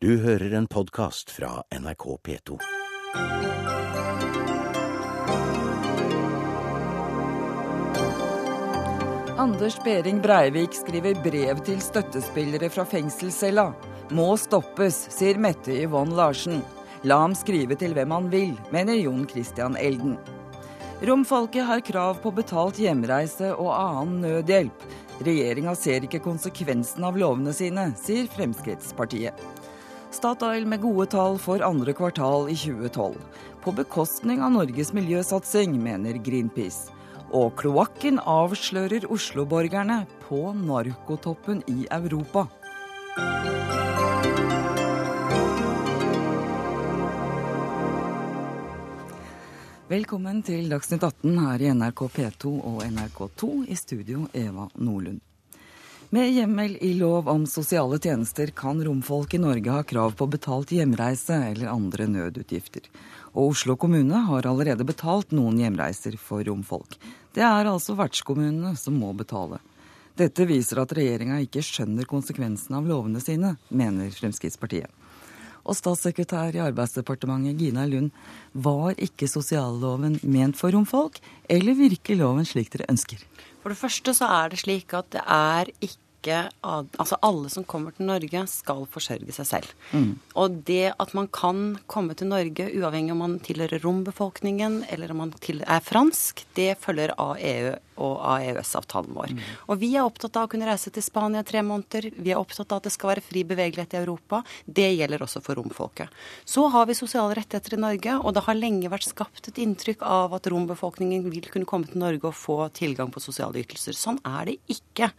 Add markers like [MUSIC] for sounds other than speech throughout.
Du hører en podkast fra NRK P2. Anders Behring Breivik skriver brev til støttespillere fra fengselscella. Må stoppes, sier Mette Yvonne Larsen. La ham skrive til hvem han vil, mener Jon Christian Elden. Romfolket har krav på betalt hjemreise og annen nødhjelp. Regjeringa ser ikke konsekvensen av lovene sine, sier Fremskrittspartiet. Statoil med gode tall for andre kvartal i 2012. På bekostning av Norges miljøsatsing, mener Greenpeace. Og kloakken avslører Oslo-borgerne på narkotoppen i Europa. Velkommen til Dagsnytt 18 her i NRK P2 og NRK2. I studio Eva Nordlund. Med hjemmel i lov om sosiale tjenester kan romfolk i Norge ha krav på betalt hjemreise eller andre nødutgifter. Og Oslo kommune har allerede betalt noen hjemreiser for romfolk. Det er altså vertskommunene som må betale. Dette viser at regjeringa ikke skjønner konsekvensene av lovene sine, mener Fremskrittspartiet. Og statssekretær i Arbeidsdepartementet Gina Lund, var ikke sosialloven ment for romfolk, eller virker loven slik dere ønsker? For det første så er det slik at det er ikke Altså alle som kommer til Norge, skal forsørge seg selv. Mm. Og det at man kan komme til Norge uavhengig om man tilhører rombefolkningen eller om man er fransk, det følger av EU og av EØS-avtalen vår. Mm. Og vi er opptatt av å kunne reise til Spania tre måneder. Vi er opptatt av at det skal være fri bevegelighet i Europa. Det gjelder også for romfolket. Så har vi sosiale rettigheter i Norge, og det har lenge vært skapt et inntrykk av at rombefolkningen vil kunne komme til Norge og få tilgang på sosiale ytelser. Sånn er det ikke.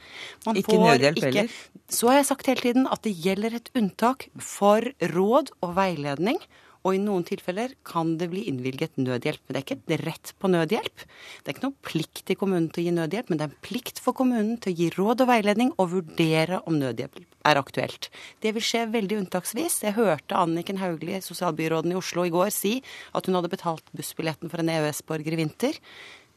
Man ikke nødhjelp heller? Så har jeg sagt hele tiden at det gjelder et unntak for råd og veiledning og i noen tilfeller kan det bli innvilget nødhjelp. Men det er ikke et rett på nødhjelp. Det er ikke noen plikt i kommunen til å gi nødhjelp, men det er en plikt for kommunen til å gi råd og veiledning og vurdere om nødhjelp er aktuelt. Det vil skje veldig unntaksvis. Jeg hørte Anniken Hauglie, sosialbyråden i Oslo, i går si at hun hadde betalt bussbilletten for en EØS-borger i vinter.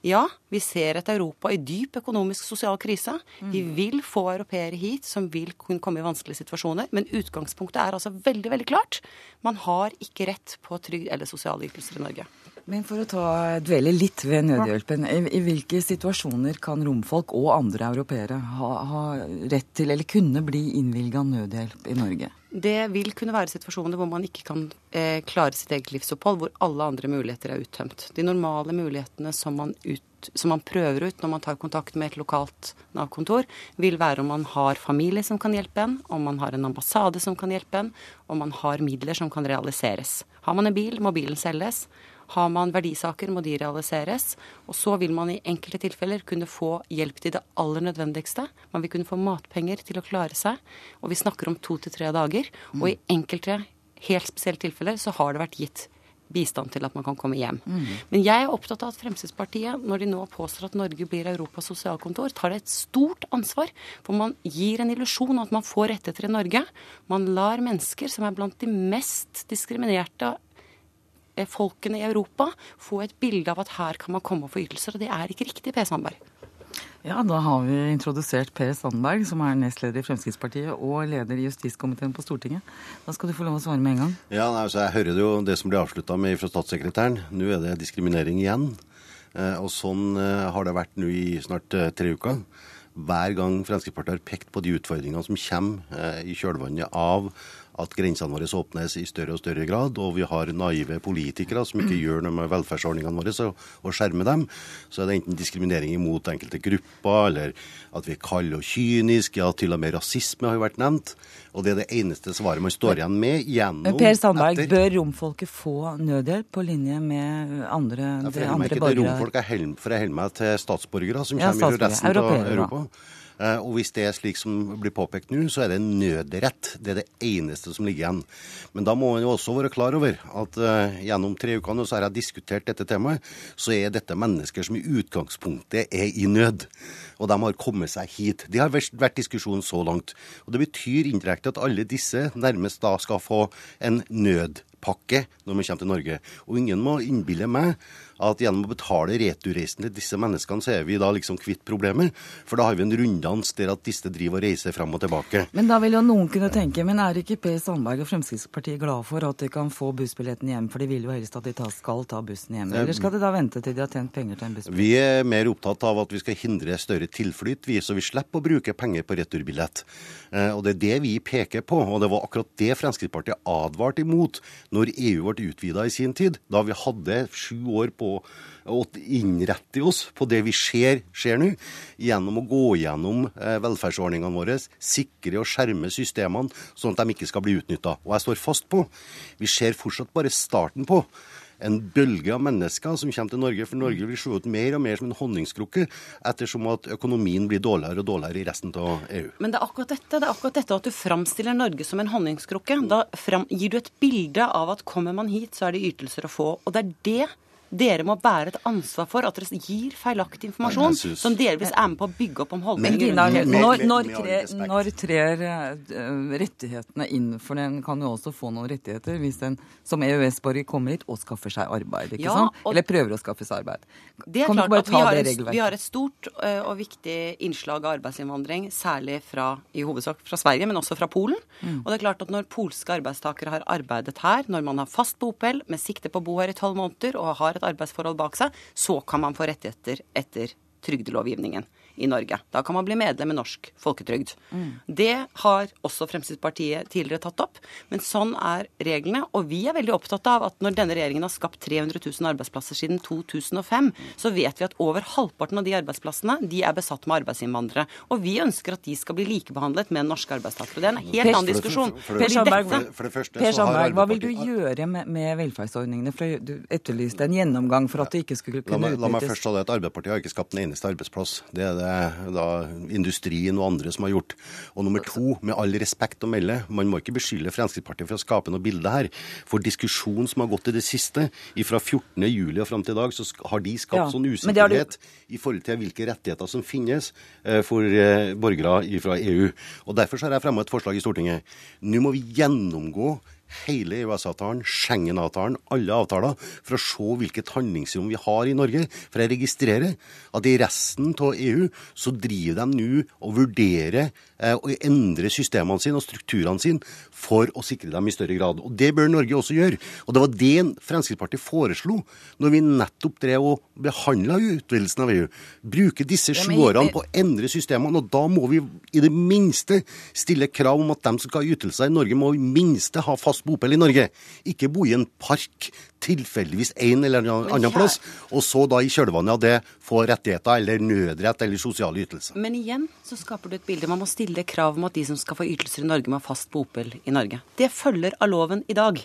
Ja, vi ser et Europa i dyp økonomisk sosial krise. Vi mm. vil få europeere hit som vil kunne komme i vanskelige situasjoner. Men utgangspunktet er altså veldig, veldig klart. Man har ikke rett på trygd eller sosiale ytelser i Norge. Men for å ta, dvele litt ved nødhjelpen. I, I, hvilke situasjoner kan romfolk og andre europeere ha, ha rett til eller kunne bli innvilga nødhjelp i Norge? Det vil kunne være situasjoner hvor man ikke kan eh, klare sitt eget livsopphold, hvor alle andre muligheter er uttømt. De normale mulighetene som man, ut, som man prøver ut når man tar kontakt med et lokalt Nav-kontor, vil være om man har familie som kan hjelpe en, om man har en ambassade som kan hjelpe en, om man har midler som kan realiseres. Har man en bil, må bilen selges. Har man verdisaker, må de realiseres. Og så vil man i enkelte tilfeller kunne få hjelp til det aller nødvendigste. Man vil kunne få matpenger til å klare seg. Og vi snakker om to til tre dager. Og i enkelte helt spesielle tilfeller så har det vært gitt bistand til at man kan komme hjem. Mm. Men jeg er opptatt av at Fremskrittspartiet, når de nå påstår at Norge blir Europas sosialkontor, tar et stort ansvar. For man gir en illusjon om at man får rettigheter i Norge. Man lar mennesker som er blant de mest diskriminerte folkene i Europa få et bilde av at her kan man komme og få ytelser. Og det er ikke riktig, Per Sandberg. Ja, da har vi introdusert Per Sandberg, som er nestleder i Fremskrittspartiet og leder i justiskomiteen på Stortinget. Da skal du få lov å svare med en gang. Ja, altså, Jeg hører jo det som blir avslutta med fra statssekretæren. Nå er det diskriminering igjen. Eh, og sånn eh, har det vært nå i snart tre uker. Hver gang Fremskrittspartiet har pekt på de utfordringene som kommer i kjølvannet av at grensene våre åpnes i større og større grad, og vi har naive politikere som ikke gjør noe med velferdsordningene våre og, og skjermer dem, så er det enten diskriminering imot enkelte grupper, eller at vi er kalde og kyniske, ja, til og med rasisme har jo vært nevnt. Og det er det eneste svaret man står igjen med gjennom Per Sandberg, etter... bør romfolket få nødhjelp på linje med andre, ja, for jeg forholder meg ikke til romfolk, jeg holder meg til statsborgere som ja, kommer fra resten av Europa. Eh, og hvis det er slik som blir påpekt nå, så er det nødrett. Det er det eneste som ligger igjen. Men da må man jo også være klar over at uh, gjennom tre uker nå så har jeg diskutert dette temaet, så er dette mennesker som i utgangspunktet er i nød. Og de har kommet seg hit. Det har vært diskusjonen så langt. Og det betyr indirekte at alle disse nærmest da skal få en nødpakke når vi kommer til Norge. Og ingen må innbille meg at gjennom å betale returreisen til disse menneskene, så er vi da liksom kvitt problemet. For da har vi en runddans der at disse driver og reiser fram og tilbake. Men da vil jo noen kunne tenke, men er ikke Per Sandberg og Fremskrittspartiet glad for at de kan få bussbilletten hjem, for de vil jo helst at de skal ta bussen hjem? Eller skal de da vente til de har tjent penger til en bussbillett? Vi er mer opptatt av at vi skal hindre større tilflyt, vi, så vi slipper å bruke penger på returbillett. Eh, og Det er det vi peker på, og det var akkurat det Fremskrittspartiet advarte imot når EU ble utvida i sin tid. Da vi hadde sju år på å innrette oss på det vi ser skjer nå, gjennom å gå gjennom eh, velferdsordningene våre, sikre og skjerme systemene, sånn at de ikke skal bli utnytta. Og jeg står fast på, vi ser fortsatt bare starten på en bølge av mennesker som kommer til Norge. For Norge vil se ut mer og mer som en honningskrukke ettersom at økonomien blir dårligere og dårligere i resten av EU. Men det er akkurat dette, det er akkurat dette at du framstiller Norge som en honningskrukke. Da gir du et bilde av at kommer man hit, så er det ytelser å få. Og det er det dere må bære et ansvar for at dere gir feilaktig informasjon, synes- som delvis er med på å bygge opp om holdninger. Når, når, når trer eh, rettighetene inn? For den kan jo også få noen rettigheter hvis den som EØS-borger kommer hit og skaffer seg arbeid. ikke Ja, sant? Eller prøver å skaffe seg arbeid. Det er kan klart bare at vi har, det en, vi har et stort og viktig innslag av arbeidsinnvandring, særlig fra, i hovedsak fra Sverige, men også fra Polen. Mm. Og det er klart at når polske arbeidstakere har arbeidet her, når man har fast bopel med sikte på å bo her i tolv måneder og har et arbeidsforhold bak seg, så kan man få rettigheter etter trygdelovgivningen i Norge. Da kan man bli medlem i norsk folketrygd. Det har også Fremskrittspartiet tidligere tatt opp, men sånn er reglene. Og vi er veldig opptatt av at når denne regjeringen har skapt 300 000 arbeidsplasser siden 2005, så vet vi at over halvparten av de arbeidsplassene de er besatt med arbeidsinnvandrere. Og vi ønsker at de skal bli likebehandlet med norske arbeidstakere. Det er en helt Per- annen diskusjon. Per Sandberg, hva vil du gjøre med, med velferdsordningene? For du etterlyste en gjennomgang for at det ikke skulle La kunne meg, la meg først ta det at Arbeiderpartiet har ikke skapt en eneste arbeidsplass. Det er det da industrien og andre som har gjort. Og nummer to, med all respekt å melde, man må ikke beskylde Fremskrittspartiet for å skape noe bilde her. For diskusjonen som har gått i det siste, fra 14. juli og fram til i dag, så har de skapt Ja, sånn du- usikkerhet i forhold til hvilke rettigheter som finnes eh, for eh, borgere fra EU. Og Derfor så har jeg fremmet et forslag i Stortinget. Nå må vi gjennomgå hele EØS-avtalen, Schengen-avtalen, alle avtaler, for å se hvilket handlingsrom vi har i Norge. For jeg registrerer at i resten av EU så driver de nå og vurderer eh, å endre systemene sine og strukturene sine for å sikre dem i større grad. Og Det bør Norge også gjøre. Og Det var det Fremskrittspartiet foreslo når vi nettopp drev og behandla utvidelsen av EU. Bruke disse sju årene på å endre systemene. Og da må vi i det minste stille krav om at de som skal ha ytelser i Norge, må i minste ha fast bopel i Norge. Ikke bo i en park tilfeldigvis en eller annen her- plass, og så da i kjølvannet av det få rettigheter eller nødrett eller sosiale ytelser. Men igjen så skaper du et bilde. Man må stille krav om at de som skal få ytelser i Norge, må ha fast bopel i Norge. Det følger av loven i dag.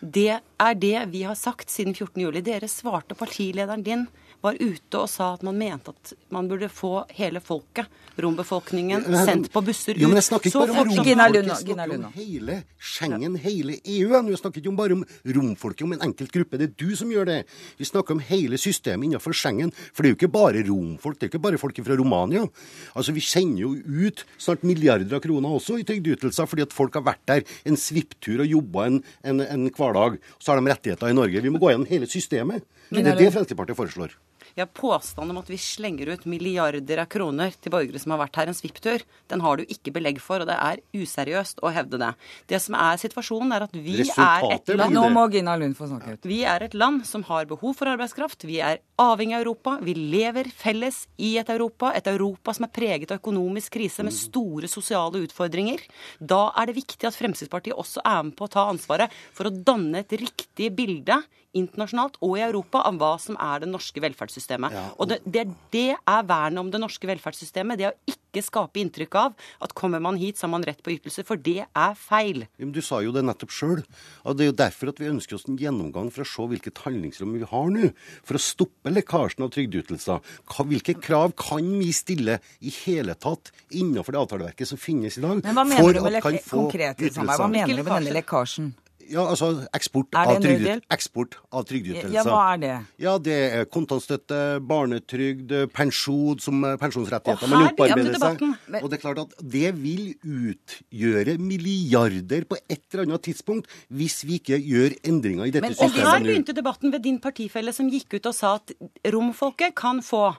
Det er det vi har sagt siden 14. juli. Dere svarte partilederen din var ute og sa at man mente at man burde få hele folket, rombefolkningen, sendt på busser ut. Jo, men jeg snakker ikke bare om romfolket, romfolk, jeg snakker om hele Schengen, hele EU. Jeg snakker ikke bare om romfolket, om en enkelt gruppe. Det er du som gjør det. Vi snakker om hele systemet innenfor Schengen. For det er jo ikke bare romfolk, det er ikke bare folk fra Romania. Altså, Vi sender jo ut snart milliarder av kroner også i trygdeytelser fordi at folk har vært der en svipptur og jobba en, en, en hverdag. Så har de rettigheter i Norge. Vi må gå gjennom hele systemet. Det er det Fremskrittspartiet foreslår. Ja, Påstanden om at vi slenger ut milliarder av kroner til borgere som har vært her en svipptur, den har du ikke belegg for, og det er useriøst å hevde det. Det som er situasjonen, er at vi er et land Nå må Gina Lund få snakke ut. Vi er et land som har behov for arbeidskraft. Vi er avhengig av Europa. Vi lever felles i et Europa. Et Europa som er preget av økonomisk krise med store sosiale utfordringer. Da er det viktig at Fremskrittspartiet også er med på å ta ansvaret for å danne et riktig bilde internasjonalt og i Europa av hva som er det norske velferdssystemet. Ja, Og det, det, det er vernet om det norske velferdssystemet. Det å ikke skape inntrykk av at kommer man hit, så har man rett på ytelser. For det er feil. Men Du sa jo det nettopp sjøl. Det er jo derfor at vi ønsker oss en gjennomgang for å se hvilket handlingsrom vi har nå. For å stoppe lekkasjen av trygdeytelser. Hvilke krav kan vi stille i hele tatt innenfor det avtaleverket som finnes i dag? Men hva mener for du med konkret? Hva mener du med denne lekkasjen? Ja, altså eksport av, trygde, eksport av trygdeytelser. Ja, hva er det? Ja, det er kontantstøtte, barnetrygd, pensjon som eh, pensjonsrettigheter men man opparbeider seg. Og det er klart at det vil utgjøre milliarder på et eller annet tidspunkt hvis vi ikke gjør endringer i dette Men- Og her systemet nå. begynte debatten ved din partifelle som gikk ut og sa at romfolket kan få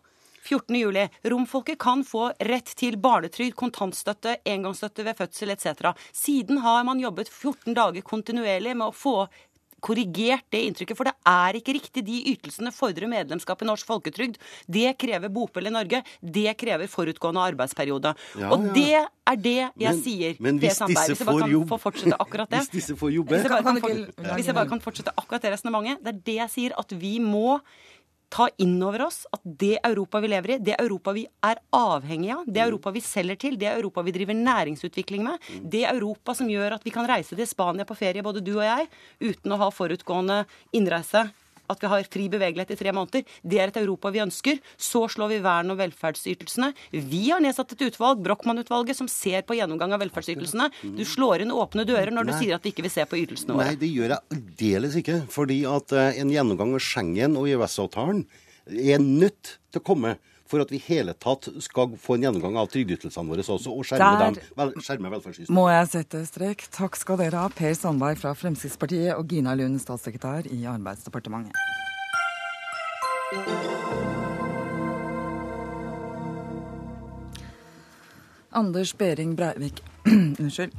14. juli. Romfolket kan få rett til barnetrygd, kontantstøtte, engangsstøtte ved fødsel etc. Siden har man jobbet 14 dager kontinuerlig med å få korrigert det inntrykket, for det er ikke riktig. De ytelsene fordrer medlemskap i norsk folketrygd. Det krever bopel i Norge. Det krever forutgående arbeidsperiode. Ja, og ja. det er det jeg Men- sier. men hvis disse Hvis jeg får jobb-. [LAUGHS] Hvis disse får jobbe Hvis jeg bare Kan for, jeg bare kan fortsette akkurat det resonnementet. Det er det jeg sier, at vi må ta inn over oss at det Europa vi lever i, det Europa vi er avhengig av, det Europa vi selger til, det Europa vi driver næringsutvikling med, det Europa som gjør at vi kan reise til Spania på ferie, både du og jeg, uten å ha forutgående innreise, at vi har fri bevegelighet i tre måneder, det er et Europa vi ønsker. Så slår vi vern om velferdsytelsene. Vi har nedsatt et utvalg, Brochmann-utvalget, som ser på gjennomgang av velferdsytelsene. Du slår inn åpne dører når du Nei. sier at vi ikke vil se på ytelsene Nei, det gjør jeg aldeles ikke. Fordi at eh, en gjennomgang av Schengen og EØS-avtalen er nødt til å komme for at vi i hele tatt skal få en gjennomgang av trygdeytelsene våre også, og skjerme, Der- dem, vel, skjerme velferdssystemet. Må jeg sette strek? Takk skal dere ha, Per Sandberg fra Fremskrittspartiet og Gina Lund, statssekretær i Arbeidsdepartementet. Anders Behring Breivik [CLEARS THROAT] unnskyld,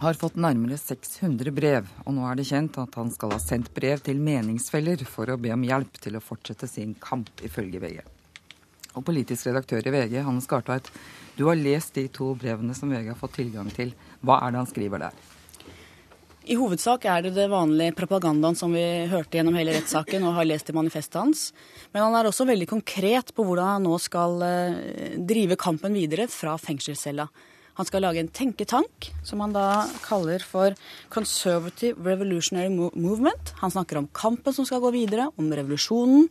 har fått nærmere 600 brev, og nå er det kjent at han skal ha sendt brev til meningsfeller for å be om hjelp til å fortsette sin kamp, ifølge VG. Og politisk redaktør i VG, Hanne Skartveit, du har lest de to brevene som VG har fått tilgang til. Hva er det han skriver der? I hovedsak er det det vanlige propagandaen som vi hørte gjennom hele rettssaken og har lest i manifestet hans. Men han er også veldig konkret på hvordan han nå skal eh, drive kampen videre fra fengselscella. Han skal lage en tenketank, som han da kaller for Conservative Revolutionary Movement. Han snakker om kampen som skal gå videre, om revolusjonen.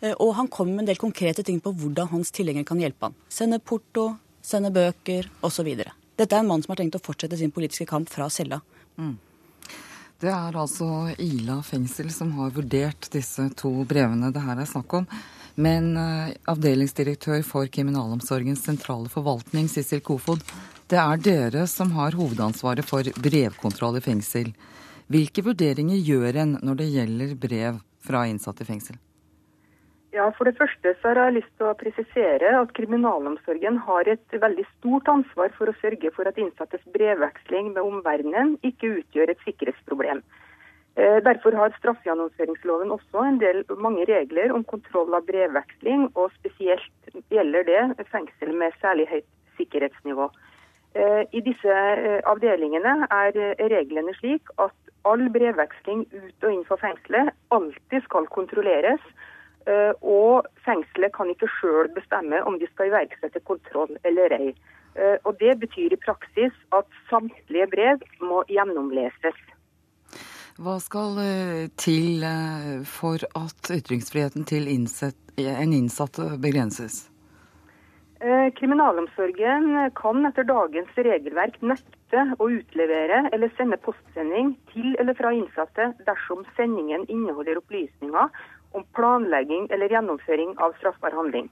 Eh, Og han kommer med en del konkrete ting på hvordan hans tilhengere kan hjelpe han. Sende porto, sende bøker osv. Dette er en mann som har tenkt å fortsette sin politiske kamp fra cella. Det er altså Ila fengsel som har vurdert disse to brevene det her er snakk om. Men eh, avdelingsdirektør for Kriminalomsorgens sentrale forvaltning, Sissel Kofod, det er dere som har hovedansvaret for brevkontroll i fengsel. Hvilke vurderinger gjør en når det gjelder brev fra innsatte i fengsel? Ja, For det første så har jeg lyst til å presisere at kriminalomsorgen har et veldig stort ansvar for å sørge for at innsattes brevveksling med omverdenen ikke utgjør et sikkerhetsproblem. Eh, Derfor har straffegjennomføringsloven også en del mange regler om kontroll av brevveksling, og spesielt gjelder det fengsel med særlig høyt sikkerhetsnivå. Eh, I disse eh, avdelingene er reglene slik at all brevveksling ut og inn fra fengselet alltid skal kontrolleres. Eh, Og fengselet kan ikke sjøl bestemme om de skal iverksette kontroll eller ei. Eh, Og Det betyr i praksis at samtlige brev må gjennomleses. Hva skal eh, til for at ytringsfriheten til innsett, en innsatt begrenses? Kriminalomsorgen kan etter dagens regelverk nekte å utlevere eller sende postsending til eller fra innsatte dersom sendingen inneholder opplysninger om planlegging eller gjennomføring av straffbar handling.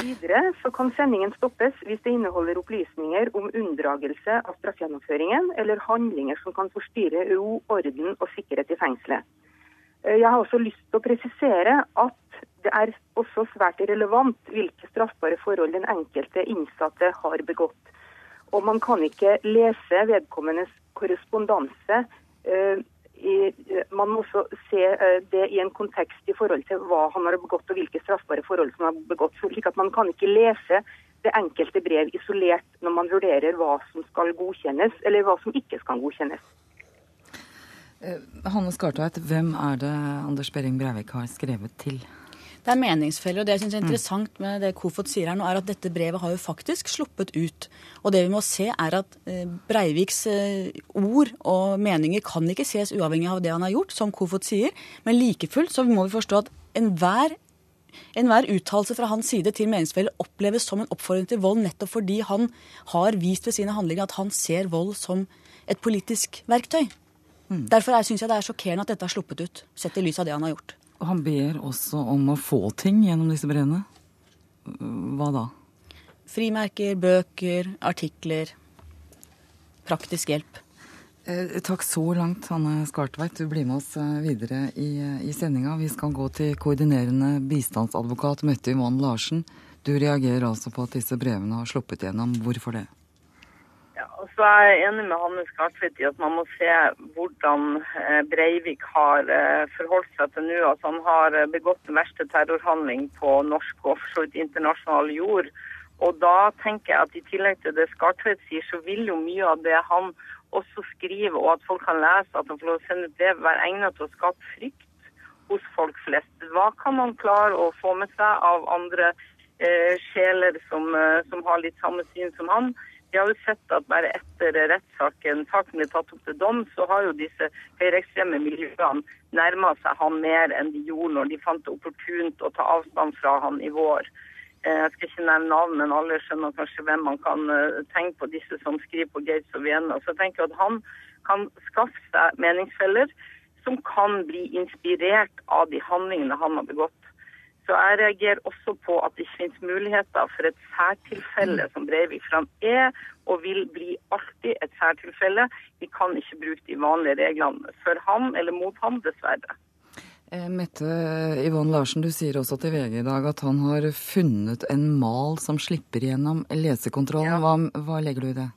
Videre så kan sendingen stoppes hvis det inneholder opplysninger om unndragelse av straffgjennomføringen eller handlinger som kan forstyrre ro, orden og sikkerhet i fengselet. Eh, Jeg har også lyst til å presisere at det er også svært relevant hvilke straffbare forhold den enkelte innsatte har begått. Og man kan ikke lese vedkommendes korrespondanse. Eh, i- eh, Man må også se eh, det i en kontekst i forhold til hva han har begått og hvilke straffbare forhold som han har begått. slik at Man kan ikke lese det enkelte brev isolert når man vurderer hva som skal godkjennes, eller hva som ikke skal godkjennes. Hanne Skartveit, hvem er det Anders Behring Breivik har skrevet til? Det er meningsfeller, og det jeg synes er interessant med det Kofod sier her nå, er at dette brevet har jo faktisk sluppet ut. Og det vi må se er at eh, Breiviks eh, ord og meninger kan ikke ses uavhengig av det han har gjort, som Kofod sier. Men like fullt så må vi forstå at enhver Enhver uttalelse fra hans side til meningsfeller oppleves som en oppfordring til vold, nettopp fordi han har vist ved sine handlinger at han ser vold som et politisk verktøy. Derfor syns jeg det er sjokkerende at dette har sluppet ut, sett i lys av det han har gjort. Han ber også om å få ting gjennom disse brevene. Hva da? Frimerker, bøker, artikler. Praktisk hjelp. Eh, takk så langt, Hanne Skartveit. Du blir med oss eh, videre i, i sendinga. Vi skal gå til koordinerende bistandsadvokat Mette Yvonne Larsen. Du reagerer altså på at disse brevene har sluppet gjennom. Hvorfor det? Ja, jeg er enig med Hanne Skartvedt i at man må se hvordan eh, Breivik har eh, forholdt seg til nå. At han har eh, begått den verste terrorhandling på norsk og for internasjonal jord. Og da tenker jeg at i tillegg til det Skartvedt sier, så vil jo mye av det han også skriver, og at folk kan lese, at han får lov å sende brev, være egnet til å skape frykt hos folk flest. Hva kan man klare å få med seg av andre eh, sjeler som, som, har litt samme syn som han? Vi har jo sett at bare etter rettssaken saken ble tatt opp til dom, så har jo disse høyreekstreme miljøene nærma seg han mer enn de gjorde når de fant det opportunt å ta avstand fra han i vår. Eh, jeg skal ikke nevne navn, men alle skjønner kanskje hvem man kan eh, tenke på, disse som skriver på Gates og Vienna. Så jeg tenker at han kan skaffe seg meningsfeller som kan bli inspirert av de handlingene han har begått. Så jeg reagerer også på at det ikke finnes muligheter for et særtilfelle som Breivik. For han er og vil bli alltid et særtilfelle. Vi kan ikke bruke de vanlige reglene for ham eller mot ham, dessverre. Eh, Mette Yvonne Larsen, du sier også til VG i dag at han har funnet en mal som slipper gjennom lesekontrollen. Hva, hva legger du i det?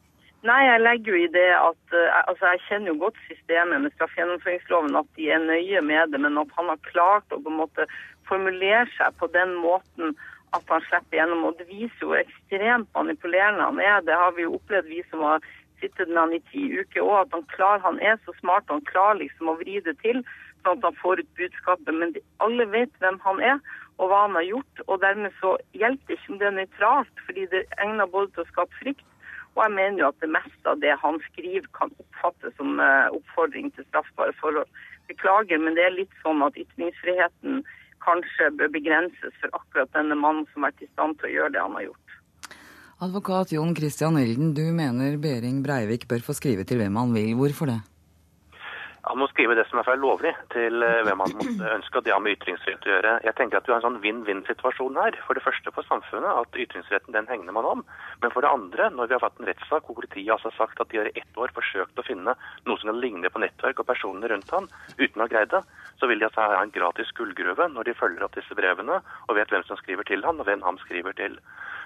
Nei, jeg legger jo i det at uh, altså Jeg kjenner jo godt systemet med straffegjennomføringsloven, at de er nøye med det, men at han har klart å på en måte formulere seg på den måten at han slipper gjennom. Og det viser jo ekstremt manipulerende han er. Det har vi jo opplevd, vi som har sittet med han i ti uker òg, at han klarer, han er så smart. Han klarer liksom å vri det til sånn at han får ut budskapet. Men de, alle vet hvem han er og hva han har gjort. Og dermed så hjelper det ikke om det er nøytralt, fordi det egner både til å skape frykt. Og jeg mener jo at det meste av det han skriver kan oppfattes som uh, oppfordring til straffbare forhold. Beklager, men det er litt sånn at ytringsfriheten kanskje bør begrenses for akkurat denne mannen som har vært i stand til å gjøre det han har gjort. Advokat Jon Christian Elden, du mener Behring Breivik bør få skrive til hvem han vil. Hvorfor det? Han må skrive det som er lovlig til eh, hvem han måtte [CLEARS THROAT] ønske, og det har med ytringsfrihet å gjøre. Jeg tenker at Vi har en sånn vinn-vinn-situasjon her. For det første for samfunnet, at ytringsretten den hegner man om. Men for det andre, når vi har fått en rettssak hvor politiet altså har sagt at de har i ett år forsøkt å finne noe som kan ligne på nettverk og personene rundt han, uten å ha greid det, så vil de altså ha en gratis gullgruve når de følger opp disse brevene og vet hvem som skriver til han, og hvem han skriver til.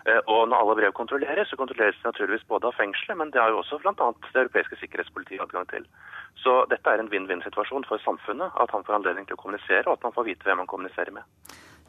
Eh, og når alle brev kontrolleres, så kontrolleres det naturligvis både av fengselet, men det har jo også bl.a. det europeiske sikkerhetspolitiet adgang til. Så dette er en vinn-vinn-situasjon for samfunnet, at han får anledning til å kommunisere, og at han får vite hvem han kommuniserer med.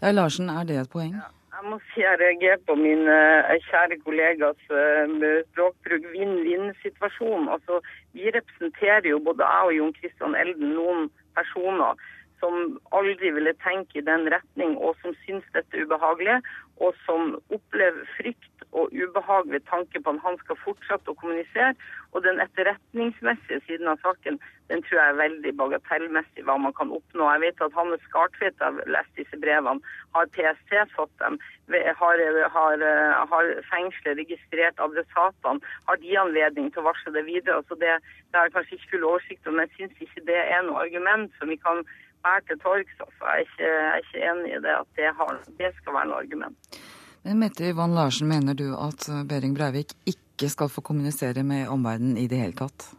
Ja, Larsen, er det et poeng? Ja. Jeg må si jeg reagerer på min uh, kjære kollegas uh, språkbruk vinn-vinn-situasjon. Altså, Vi representerer jo både jeg og Jon Christian Elden noen personer som aldri ville tenke i den retning, og som syns dette er ubehagelig, og som opplever frykt og ubehag ved tanke på at han skal fortsette å kommunisere. Og den etterretningsmessige siden av saken den tror jeg er veldig bagatellmessig hva man kan oppnå. Jeg vet at Hanne Skartveit har lest disse brevene. Har PST fått dem? Har, har, har fengselet registrert adressatene? Har de anledning til å varsle det videre? Så det, det har jeg kanskje ikke full oversikt over, men jeg syns ikke det er noe argument som vi kan bære til torgs. Altså. Jeg, er ikke, enig i det at det, har, det skal være noe argument. Men Mette Yvonne Larsen, mener du at Behring Breivik ikke skal få kommunisere med omverdenen i det hele tatt?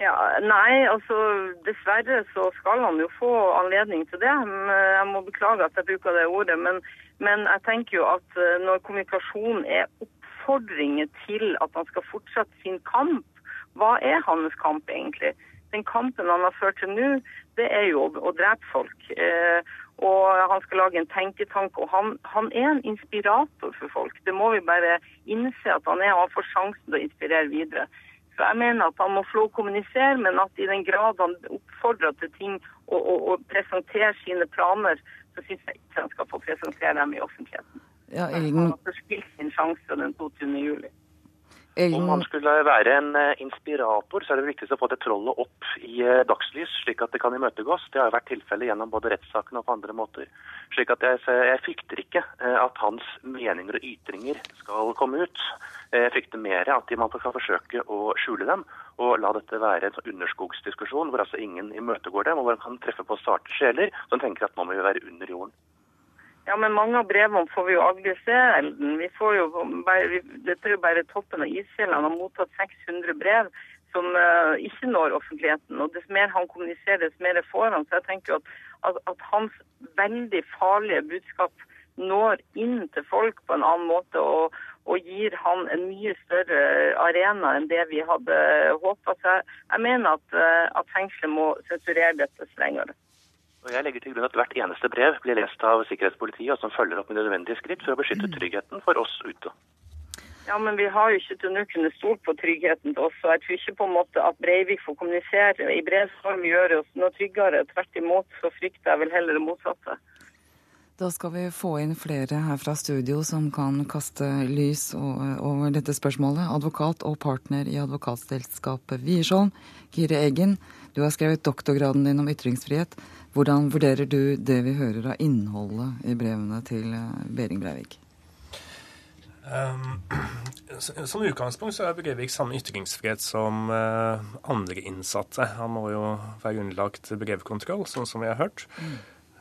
Ja, Nei, altså dessverre så skal han jo få anledning til det. Jeg må beklage at jeg bruker det ordet. Men, men jeg tenker jo at eh, når kommunikasjon er oppfordringer til at han skal fortsette sin kamp, hva er hans kamp egentlig? Den kampen han har ført til nå, det er jo å drepe folk. Eh, og han skal lage en tenketank. Og han, han, er en inspirator for folk. Det må vi bare innse at han er, og han får sjansen til å inspirere videre. Så jeg mener at han må få kommunisere, men at i den grad han oppfordrer til ting og, og, og presenterer sine planer, så syns jeg ikke han skal få presentere dem i offentligheten. Ja, Elden... Han har forspilt sin sjanse den 22. juli. Om han skulle være en eh, inspirator, så er det viktigst å få det trollet opp i eh, dagslys, slik at det kan imøtegås. Det har jo vært tilfellet gjennom både rettssaken og på andre måter. Slik at jeg, jeg frykter ikke eh, at hans meninger og ytringer skal komme ut. Jeg frykter mer at man skal forsøke å skjule dem og la dette være en sånn underskogsdiskusjon hvor altså ingen imøtegår dem, og hvor man kan treffe på sarte sjeler som tenker at nå må vi være under jorden. Ja, men mange av brevene får vi jo aldri se, Elden. Vi får jo bare, vi, dette er jo bare toppen av isfjellet. Han har mottatt 600 brev som uh, ikke når offentligheten. Og dess mer han kommuniserer, dess mer får han. Så jeg tenker jo at, at, at, hans veldig farlige budskap når inn til folk på en annen måte og, og gir han en mye større arena enn det vi hadde håpa. Så jeg, jeg mener at, uh, at fengselet må sensurere dette strengere. Og Jeg legger til grunn at hvert eneste brev blir lest av sikkerhetspolitiet, og som følger opp med nødvendige skritt for å beskytte tryggheten for oss ute. Ja, men vi har jo ikke til nå kunnet stole på tryggheten til oss. og Jeg tror ikke på en måte at Breivik får kommunisere i brevsform gjør oss noe tryggere. Tvert imot så frykter jeg vel heller det motsatte. Da skal vi få inn flere her fra studio som kan kaste lys over dette spørsmålet. Advokat og partner i advokatselskapet Wiersholm, Kire Eggen. Du har skrevet doktorgraden din om ytringsfrihet. Hvordan vurderer du det vi hører av innholdet i brevene til eh, Behring Breivik? Um, [CLEARS THROAT] som utgangspunkt så er Breivik samme ytringsfrihet som uh, andre innsatte. Han må jo være underlagt brevkontroll, sånn som vi har hørt. Mm.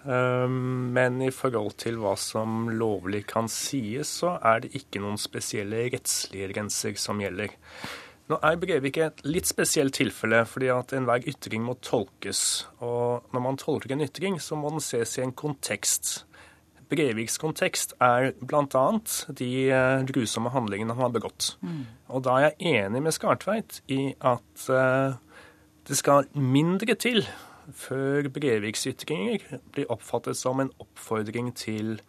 Um, men i forhold til hva som lovlig kan sies, så er det ikke noen spesielle rettslige grenser som gjelder. Nå er Brevik et litt spesielt tilfelle, fordi at enhver ytring må tolkes. Og når man tolker en ytring, så må den ses i en kontekst. Breviks kontekst er bl.a. de eh, grusomme handlingene han har begått. Mm. Og da er jeg enig med Skartveit i at uh, det skal mindre til før Breviks ytringer blir oppfattet som en oppfordring til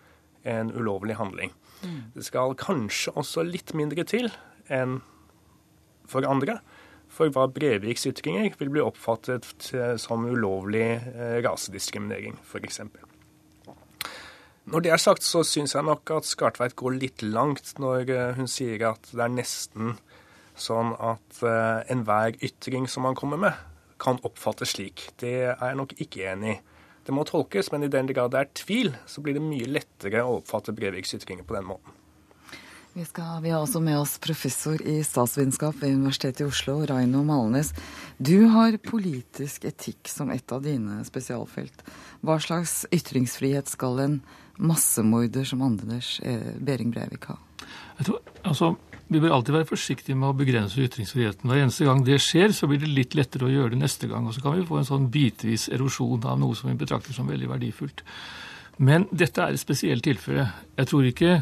en ulovlig handling. Mm. Det skal kanskje også litt mindre til enn for andre. For hva Breviks ytringer vil bli oppfattet som ulovlig eh, rasediskriminering, f.eks. Når det er sagt, så syns jeg nok at Skartveit går litt langt når eh, hun sier at det er nesten sånn at uh, enhver ytring som man kommer med, kan oppfattes slik. Det er jeg nok ikke enig i. Det må tolkes, men i den grad det er tvil, så blir det mye lettere å oppfatte Breiviks ytringer på den måten. Vi, skal, vi, har også med oss professor i statsvitenskap ved Universitetet i Oslo, Raino Malnes. Du har politisk etikk som et av dine spesialfelt. Hva slags ytringsfrihet skal en massemorder som Anders eh, Behring Breivik ha? Tror, altså, vi bør alltid være forsiktige med å begrense ytringsfriheten. Hver eneste gang det skjer, så blir det litt lettere å gjøre det neste gang. Og så kan vi få en sånn bitvis erosjon av noe som vi betrakter som veldig verdifullt. Men dette er et spesielt tilfelle. Jeg tror ikke,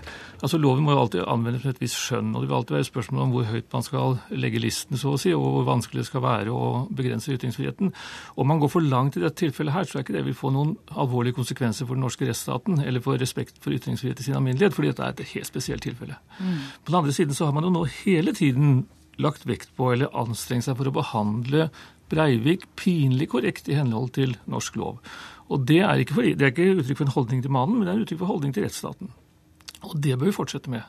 altså Loven må jo alltid anvendes med et visst skjønn. og Det vil alltid være spørsmål om hvor høyt man skal legge listen, så å si, og hvor vanskelig det skal være å begrense ytringsfriheten. Om man går for langt i dette tilfellet her, så er ikke det vil få noen alvorlige konsekvenser for den norske rettsstaten eller for respekt for ytringsfrihet i sin alminnelighet, fordi dette er et helt spesielt tilfelle. Mm. På den andre siden så har man jo nå hele tiden lagt vekt på eller anstrengt seg for å behandle Breivik pinlig korrekt i henhold til norsk lov. Og det er, for, det er ikke uttrykk for en holdning til mannen, men det er uttrykk for holdning til rettsstaten. Og det bør vi fortsette med.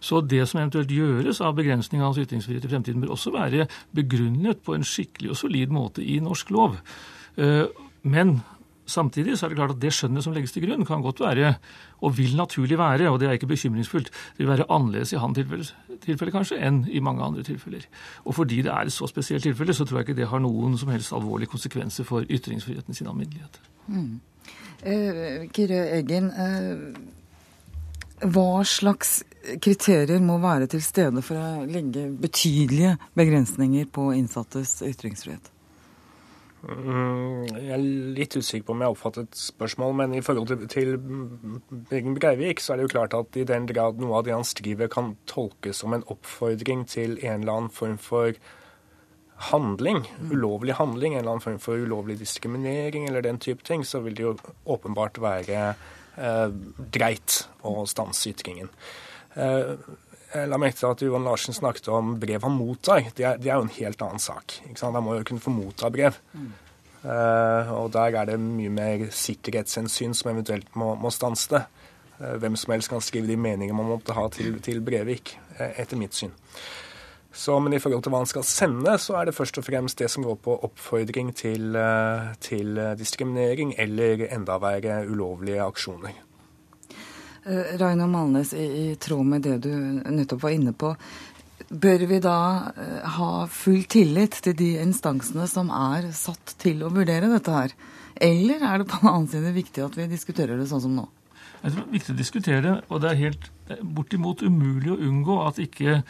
Så det som eventuelt gjøres av begrensning av hans ytringsfrihet i fremtiden, bør også være begrunnet på en skikkelig og solid måte i norsk lov. Eh, men samtidig så er det klart at det skjønnet som legges til grunn, kan godt være, og vil naturlig være, og det er ikke bekymringsfullt, det vil være annerledes i hans tilfelle, tilfelle kanskje enn i mange andre tilfeller. Og fordi det er et så spesielt tilfelle, så tror jeg ikke det har noen som helst alvorlige konsekvenser for ytringsfriheten sin alminnelighet. Mm. Uh, Kyrre Eggen, uh, hva slags kriterier må være til stede for å legge betydelige begrensninger på innsattes ytringsfrihet? Mm, jeg er litt usikker på om jeg oppfattet spørsmål, men i forhold til, til Birgen Breivik, så er det jo klart at i den grad noe av det han skriver kan tolkes som en oppfordring til en eller annen form for handling, ulovlig handling, en eller annen form for ulovlig diskriminering eller den type ting, så vil det jo åpenbart være eh, greit å stanse ytringen. Eh, la merke til at Johan Larsen snakket om brev han mottar. Det er, det er jo en helt annen sak. Han må jo kunne få motta brev. Mm. Uh, og der er det mye mer sikkerhetshensyn som eventuelt må, må stanse det. Uh, hvem som helst kan skrive de meninger man måtte ha til, til Brevik, uh, etter mitt syn. Så, men i forhold til hva han skal sende, så er det først og fremst det som går på oppfordring til, eh, til diskriminering eller enda verre ulovlige aksjoner. Eh, Raino Malnes, i, i tråd med det du nettopp var inne på, bør vi da eh, ha full tillit til de instansene som er satt til å vurdere dette her? Eller er det på den annen side viktig at vi diskuterer det sånn som nå? Det er viktig å diskutere og det er helt bortimot umulig å unngå at ikke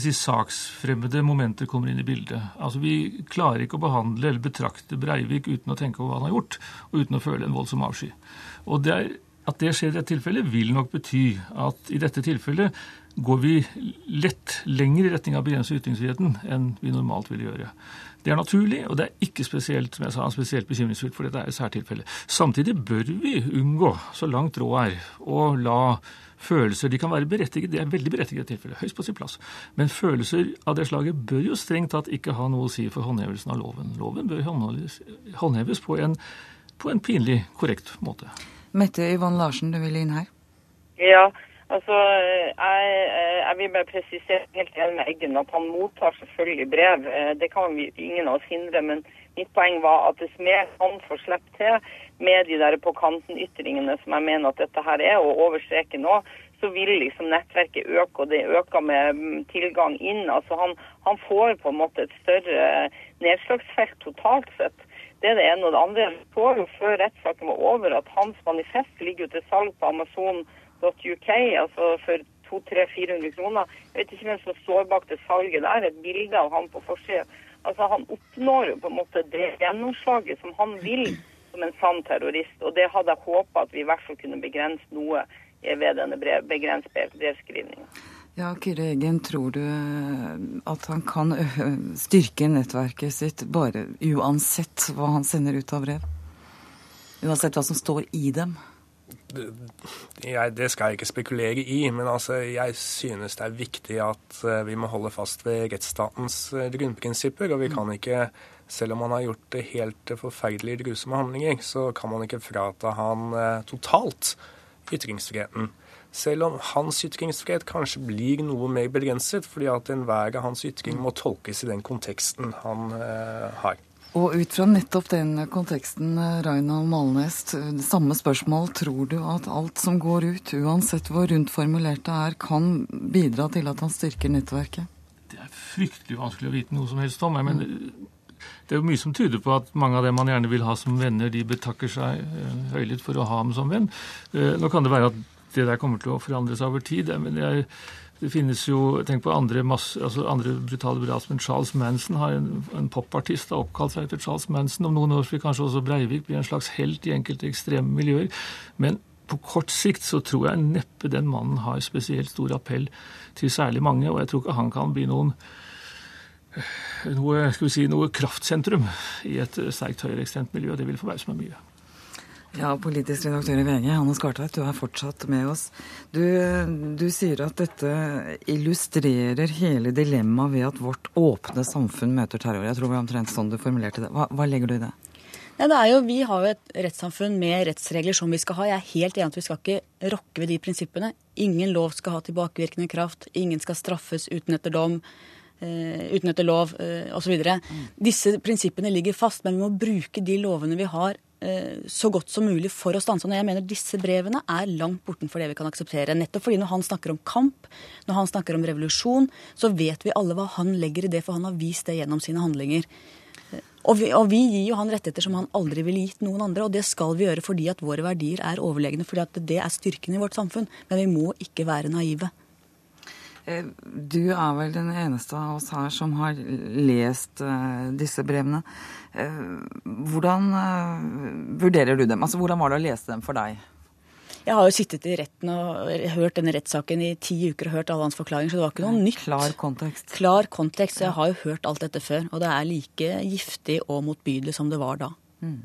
si, saksfremmede momenter kommer inn i bildet. Altså Vi klarer ikke å behandle eller betrakte Breivik uten å tenke over hva han har gjort, og uten å føle en voldsom avsky. Og det er, At det skjer i dette tilfellet, vil nok bety at i dette tilfellet går vi lett lenger i retning av å begrense ytringsfriheten enn vi normalt ville gjøre. Det er naturlig, og det er ikke spesielt som jeg sa, spesielt bekymringsfullt, for dette er et særtilfelle. Samtidig bør vi unngå, så langt råd er, å la følelser De kan være berettiget, det er veldig berettiget tilfelle, høyst på sin plass. Men følelser av det slaget bør jo strengt tatt ikke ha noe å si for håndhevelsen av loven. Loven bør håndheves på en, på en pinlig korrekt måte. Mette Yvonne Larsen, du vil inn her? Ja, Altså, jeg, jeg, vil bare presisere helt enig med Eggen at han mottar selvfølgelig brev. Eh, det kan vi ingen av oss hindre. Men mitt poeng var at dess mer han får slippe til med de der på kanten-ytringene som jeg mener at dette her er, og over streken nå, så vil liksom nettverket øke, og det øker med mm, tilgang inn. Altså han, han får på en måte et større nedslagsfelt totalt sett. Det er det ene. Og det andre får jo før rettssaken var over, at hans manifest ligger jo til salg på Amazon.uk, altså for 200-400 kroner. Jeg vet ikke hvem som står bak det salget der. Et bilde av han på forsida. Altså, han oppnår jo på en måte det gjennomslaget som han vil som en sann terrorist. Og det hadde jeg håpa at vi i hvert fall kunne begrense noe ved denne brevskrivninga. Ja, Kyrre Eggen, tror du at han kan styrke nettverket sitt bare uansett hva han sender ut av brev? Uansett hva som står i dem? jeg, det skal jeg ikke spekulere i, men altså, jeg synes det er viktig at uh, vi må holde fast ved rettsstatens grunnprinsipper. Og vi kan ikke, selv om han har gjort det helt forferdelige, forferdelig grusomme handlinger, så kan man ikke frata han totalt ytringsfriheten. Selv om hans ytringsfrihet kanskje blir noe mer begrenset, fordi at enhver av hans ytringer må tolkes i den konteksten han har. Og ut fra nettopp den konteksten, Reinald Malnes, samme spørsmål. Tror du at alt som går ut, uansett hvor rundt formulert det er, kan bidra til at han styrker nettverket? Det er fryktelig vanskelig å vite noe som helst om. Men det er jo mye som tyder på at mange av dem man gjerne vil ha som venner, de betakker seg eh, høylytt for å ha ham som venn. Eh, nå kan det være at det der kommer til å forandre seg over tid. men jeg det finnes jo Tenk på andre, masse, altså andre brutale brasmenn. Charles Manson har en, en popartist har oppkalt seg etter Charles Manson. Om noen år vil kanskje også Breivik bli en slags helt i enkelte ekstreme miljøer. Men på kort sikt så tror jeg neppe den mannen har spesielt stor appell til særlig mange, og jeg tror ikke han kan bli noen noe, skal vi si, noe kraftsentrum i et sterkt høyreekstremt miljø. Det vil forbause meg mye. Ja, politisk redaktør i VG, Hanne Skartveit, du er fortsatt med oss. Du, du, sier at dette illustrerer hele dilemmaet ved at vårt åpne samfunn møter terror. Jeg tror det var omtrent sånn du formulerte det. Hva, hva legger du i det? Ja, det er jo, Vi har jo et rettssamfunn med rettsregler som vi skal ha. Jeg er helt enig at vi skal ikke rokke ved de prinsippene. Ingen lov skal ha tilbakevirkende kraft. Ingen skal straffes uten etter dom. Uh, uten etter lov uh, osv. Mm. Disse prinsippene ligger fast, men vi må bruke de lovene vi har så godt som mulig for å stanse han. Jeg mener disse brevene er langt bortenfor det vi kan akseptere. Nettopp fordi når han snakker om kamp, når han snakker om revolusjon, så vet vi alle hva han legger i det, for han har vist det gjennom sine handlinger. Eh, og vi, og vi gir jo han rettigheter som han aldri ville gitt noen andre, og det skal vi gjøre fordi at våre verdier er overlegne, fordi at det er styrken i vårt samfunn. Men vi må ikke være naive. Eh, du er vel den eneste av oss her som har lest disse brevene. Eh, hvordan eh, vurderer du dem? Altså, Hvordan var det å lese dem for deg? Jeg har jo sittet i retten og hørt denne rettssaken i ti uker og hørt alle hans forklaringer, så det var ikke noe nytt. Klar kontekst. Klar kontekst, Jeg har jo hørt alt dette før, og det er like giftig og motbydelig som det var da. Mm.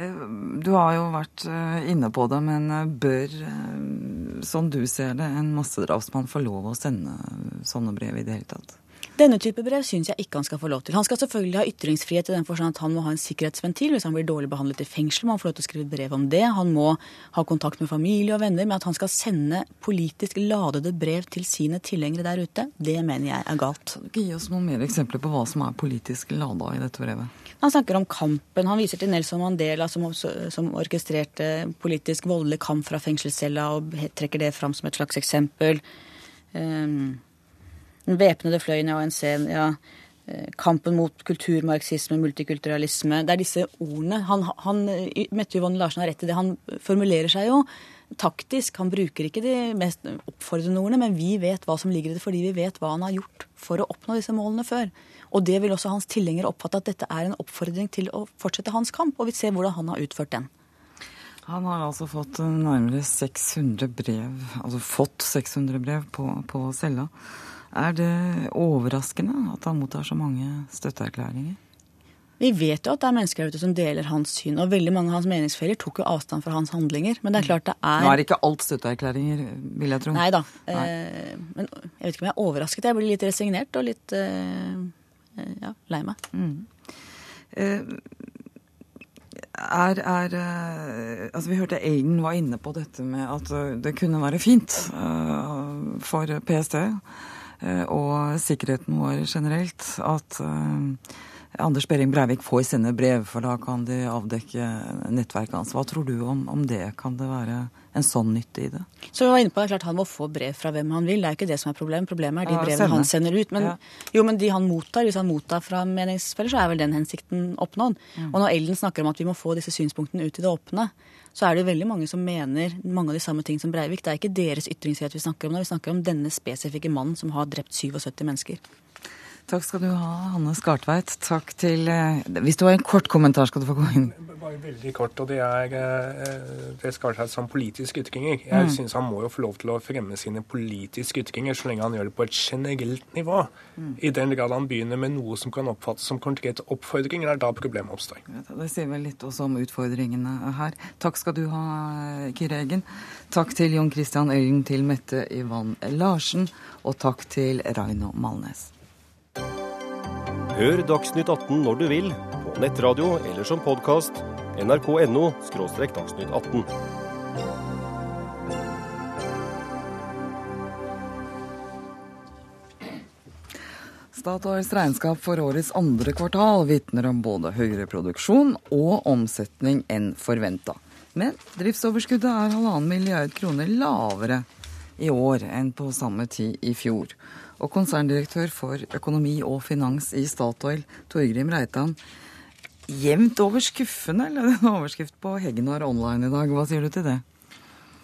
Eh, du har jo vært inne på det, men bør, som du ser det, en massedrapsmann få lov å sende sånne brev i det hele tatt? Denne type brev syns jeg ikke han skal få lov til. Han skal selvfølgelig ha ytringsfrihet i den forstand at han må ha en sikkerhetsventil hvis han blir dårlig behandlet i fengsel. Må han få lov til å skrive brev om det. Han må ha kontakt med familie og venner. Men at han skal sende politisk ladede brev til sine tilhengere der ute, det mener jeg er galt. Gi oss noen mer eksempler på hva som er politisk lada i dette brevet. Han snakker om kampen. Han viser til Nelson Mandela som, som orkestrerte politisk voldelig kamp fra fengselscella og trekker det fram som et slags eksempel. Um, den væpnede fløyen i ANC, ja, eh, kampen mot kulturmarxisme, multikulturalisme Det er disse ordene. Han, han, Mette Yvonne Larsen har rett i det. Han formulerer seg jo taktisk. Han bruker ikke de mest oppfordrende ordene, men vi vet hva som ligger i det fordi vi vet hva han har gjort for å oppnå disse målene før. Og det vil også hans tilhengere oppfatte at dette er en oppfordring til å fortsette hans kamp, og vi ser hvordan han har utført den. Han har altså fått nærmere 600 brev, altså fått 600 brev på, på cella. Er det overraskende at han mottar så mange støtteerklæringer? Vi vet jo at det er mennesker der ute som deler hans syn, og veldig mange av hans meningsfeller tok jo avstand fra hans handlinger. Men det er klart det er Nå er det ikke alt støtteerklæringer, vil jeg tro. Nei da. Eh, men jeg vet ikke om jeg er overrasket. Jeg blir litt resignert og litt eh, ja, lei meg. Mm. Eh, er, er eh, Altså, vi hørte Aiden var inne på dette med at eh, det kunne være fint for PST Eh, og sikkerheten vår generelt, at eh, Anders Behring Breivik får sende brev, for da kan de avdekke nettverket hans. Hva tror du om, om, det? Kan det være en sånn nytte i det? Så vi var inne på det, klart Han må få brev fra hvem han vil, det er ikke det som er problemet. Problemet er de brevene han sender ut. Men, ja. jo, men de han mottar, hvis han mottar fra meningsfeller, så er vel den hensikten oppnådd. Mm. Og når Ellen snakker om at vi må få disse synspunktene ut i det åpne, så er det veldig mange som mener mange av de samme ting som Breivik. Det er ikke deres ytringsfrihet vi snakker om nå, vi snakker om denne spesifikke mannen som har drept 77 mennesker. Takk skal du ha, Hanne Skartveit. Takk til eh, Hvis du har en kort kommentar, skal du få gå inn. Bare veldig kort. og Det er eh, det Skartveit som politiske ytringer. Jeg mm. syns han må jo få lov til å fremme sine politiske ytringer så lenge han gjør det på et generelt nivå. Mm. I den grad han begynner med noe som kan oppfattes som konkrete oppfordringer, er da problemet oppstår. Det sier vel litt også om utfordringene her. Takk skal du ha, Kyrre Eggen. Takk til Jon Christian Øyen, til Mette Ivan Larsen, og takk til Raino Malnes. Hør Dagsnytt 18 når du vil, på nettradio eller som podkast. nrk.no – dagsnytt 18. Statoils regnskap for årets andre kvartal vitner om både høyere produksjon og omsetning enn forventa. Men driftsoverskuddet er halvannen milliard kroner lavere i år enn på samme tid i fjor. Og konserndirektør for økonomi og finans i Statoil, Torgrim Reitan. Jevnt over skuffende, eller en overskrift på Hegnar Online i dag. Hva sier du til det?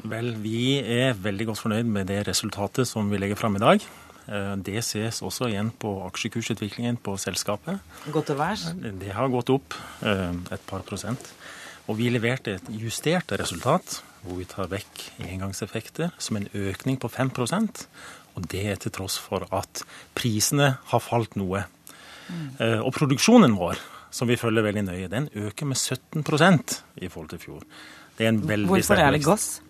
Vel, vi er veldig godt fornøyd med det resultatet som vi legger fram i dag. Eh, det ses også igjen på aksjekursutviklingen på selskapet. Gått til værs? Det har gått opp eh, et par prosent. Og vi leverte et justert resultat hvor vi tar vekk engangseffekter som en økning på 5 og det er til tross for at prisene har falt noe. Mm. Og produksjonen vår, som vi følger veldig nøye, den øker med 17% i forhold til fjor. Det er Hvorfor er det gass?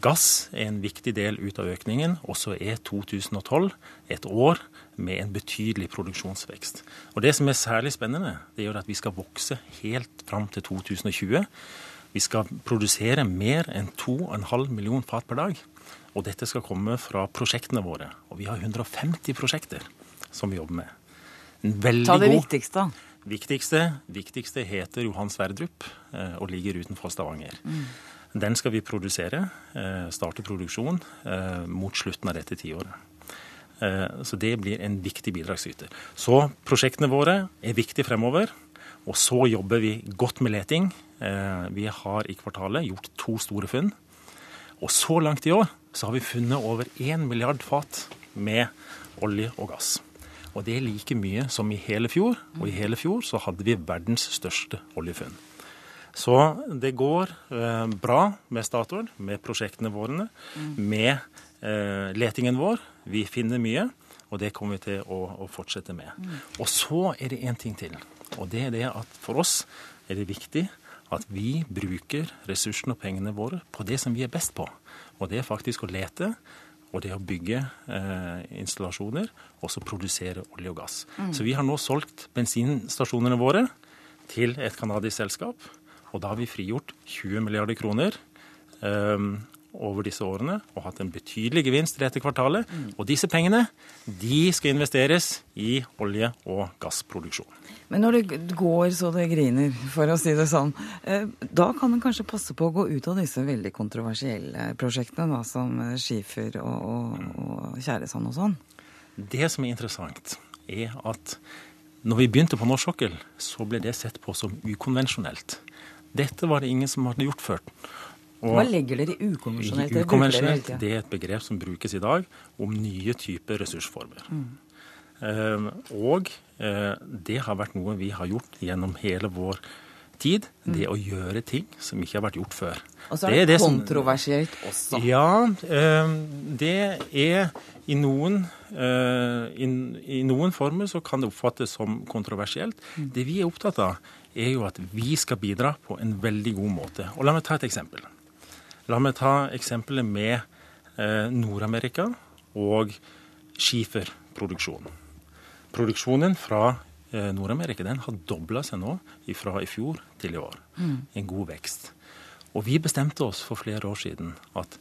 Gass er en viktig del ut av økningen. Og så er 2012 et år med en betydelig produksjonsvekst. Og Det som er særlig spennende, det er at vi skal vokse helt fram til 2020. Vi skal produsere mer enn 2,5 million fat per dag. Og dette skal komme fra prosjektene våre. Og vi har 150 prosjekter som vi jobber med. Veldig Ta det god. viktigste. Viktigste, viktigste heter Johan Sverdrup eh, og ligger utenfor Stavanger. Mm. Den skal vi produsere, eh, starte produksjon, eh, mot slutten av dette tiåret. Så det blir en viktig bidragsyter. Så prosjektene våre er viktige fremover. Og så jobber vi godt med leting. Vi har i kvartalet gjort to store funn. Og så langt i år så har vi funnet over 1 milliard fat med olje og gass. Og det er like mye som i hele fjor, og i hele fjor så hadde vi verdens største oljefunn. Så det går eh, bra med Statoil, med prosjektene våre, med eh, letingen vår. Vi finner mye, og det kommer vi til å, å fortsette med. Og så er det én ting til, og det er det at for oss er det viktig at vi bruker ressursene og pengene våre på det som vi er best på. Og det er faktisk å lete og det å bygge eh, installasjoner, også produsere olje og gass. Mm. Så vi har nå solgt bensinstasjonene våre til et canadisk selskap, og da har vi frigjort 20 milliarder kroner eh, over disse årene og hatt en betydelig gevinst i dette kvartalet. Og disse pengene de skal investeres i olje- og gassproduksjon. Men når det går så det griner, for å si det sånn, eh, da kan en kanskje passe på å gå ut av disse veldig kontroversielle prosjektene, da, som eh, skifer og, og, og tjæresand og sånn? Det som er interessant, er at når vi begynte på norsk sokkel, så ble det sett på som ukonvensjonelt. Dette var det ingen som hadde gjort før. Hva legger dere i ukonvensjonelt? Ukonvensjonelt det er et begrep som brukes i dag om nye typer ressursformer. Mm. Eh, og eh, det har vært noe vi har gjort gjennom hele vår tid. Det å gjøre ting som ikke har vært gjort før. Mm. Og så er det, det som- kontroversielt også. Ja, eh, det er i noen, eh, i, I noen former så kan det oppfattes som kontroversielt. Mm. Det vi er opptatt av, er jo at vi skal bidra på en veldig god måte. Og la meg ta et eksempel. La meg ta eksempelet med eh, Nord-Amerika og skiferproduksjon. Produksjonen fra eh, Nord-Amerika den har dobla seg nå fra i fjor til i år. Mm. En god vekst. Og vi bestemte oss for flere år siden at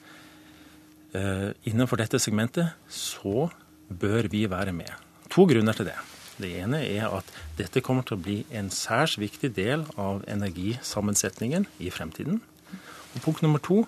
eh, innenfor dette segmentet så bør vi være med. To grunner til det. Det ene er at dette kommer til å bli en særs viktig del av energisammensetningen i fremtiden. Punkt nummer to,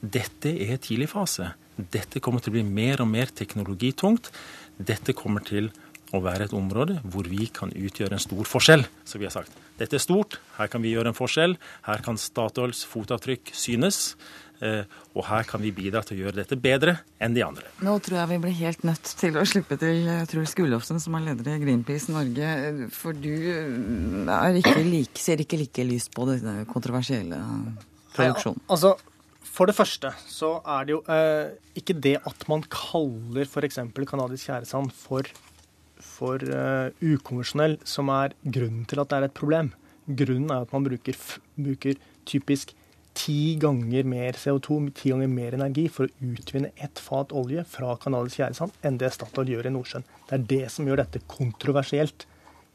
dette er tidlig fase. Dette kommer til å bli mer og mer teknologitungt. Dette kommer til å være et område hvor vi kan utgjøre en stor forskjell. Så vi har sagt dette er stort, her kan vi gjøre en forskjell. Her kan Statoils fotavtrykk synes. eh, Og her kan vi bidra til å gjøre dette bedre enn de andre. Nå tror jeg vi blir helt nødt til å slippe til eh, Truls Gullofsen, som er leder i Greenpeace Norge. For du eh, ikke like, ser ikke like lyst på denne kontroversielle produksjonen. Nei, altså, for det første så er det jo eh, ikke det at man kaller f.eks. kanadisk tjæresand for, for eh, ukonvensjonell som er grunnen til at det er et problem. Grunnen er at man bruker, bruker typisk ti ganger mer CO2, ti ganger mer energi for å utvinne ett fat olje fra kanadisk tjæresand enn det Statoil gjør i Nordsjøen. Det er det som gjør dette kontroversielt.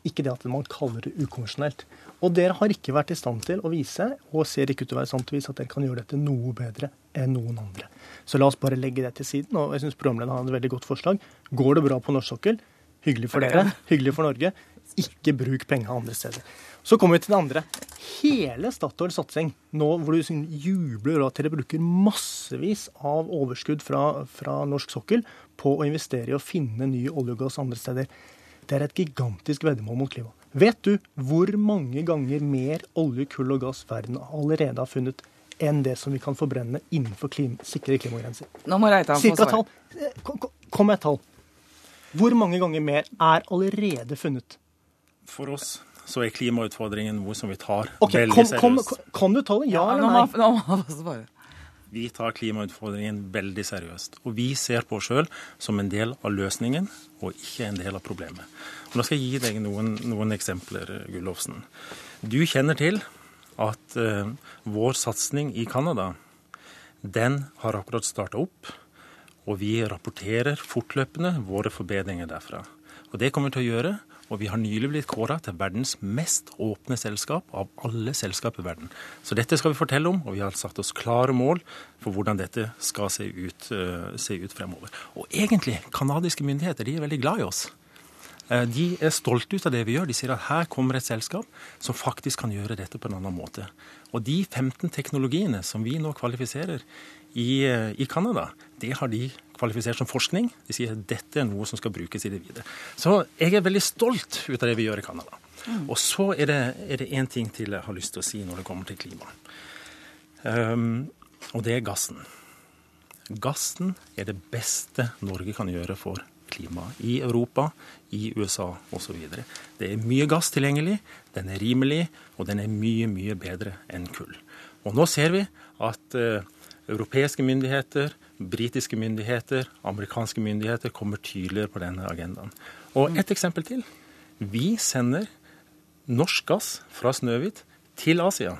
Ikke det at man kaller det ukonvensjonelt. Og dere har ikke vært i stand til å vise, og ser ikke ut til å være i stand til at dere kan gjøre dette noe bedre enn noen andre. Så la oss bare legge det til siden. Og jeg syns programlederen har et veldig godt forslag. Går det bra på norsk sokkel? Hyggelig for dere. Hyggelig for Norge. Ikke bruk penger andre steder. Så kommer vi til det andre. Hele Statoils satsing, nå hvor du jubler over at dere bruker massevis av overskudd fra, fra norsk sokkel på å investere i å finne ny olje og gass andre steder, det er et gigantisk veddemål mot klima. Vet du hvor mange ganger mer olje, kull og gass verden allerede har funnet enn det som vi kan forbrenne innenfor klima, sikre klimagrenser? Nå må Reitan få Cirka svare. tall. Eh, Kom, kom- kom med et tall. Hvor mange ganger mer er allerede funnet? For oss så er klimautfordringen noe som vi tar okay, veldig kom, kom, seriøst. Kan du tallet? Ja, Ja, eller nå nei? må- nå må han få svare. Vi tar klimautfordringen veldig seriøst. Og vi ser på oss sjøl som en del av løsningen, og ikke en del av problemet. Og nå skal jeg gi deg noen, noen eksempler, Gullofsen. Du kjenner til at uh, vår satsing i Canada, den har akkurat starta opp. Og vi rapporterer fortløpende våre forbedringer derfra. Og det kommer til å gjøre. Og vi har nylig blitt kåra til verdens mest åpne selskap av alle selskap i verden. Så dette skal vi fortelle om, og vi har satt oss klare mål for hvordan dette skal se ut, eh, se ut fremover. Og egentlig, canadiske myndigheter de er veldig glad i oss. Eh, De er stolte ut av det vi gjør. De sier at her kommer et selskap som faktisk kan gjøre dette på en annen måte. Og de 15 teknologiene som vi nå kvalifiserer i, eh, i Canada, det har de kvalifisert som forskning. De sier at dette er noe som skal brukes i det videre. Så jeg er veldig stolt ut av det vi gjør i Canada. Og så er det, én ting til jeg har lyst til å si når det kommer til klima. Um, og det er gassen. Gassen er det beste Norge kan gjøre for klimaet i Europa, i USA osv. Det er mye gass tilgjengelig, den er rimelig, og den er mye, mye bedre enn kull. Og nå ser vi at uh, europeiske myndigheter, britiske myndigheter, amerikanske myndigheter kommer tydeligere på denne agendaen. Og et eksempel til. Vi sender norsk gass fra Snøhvit til Asia.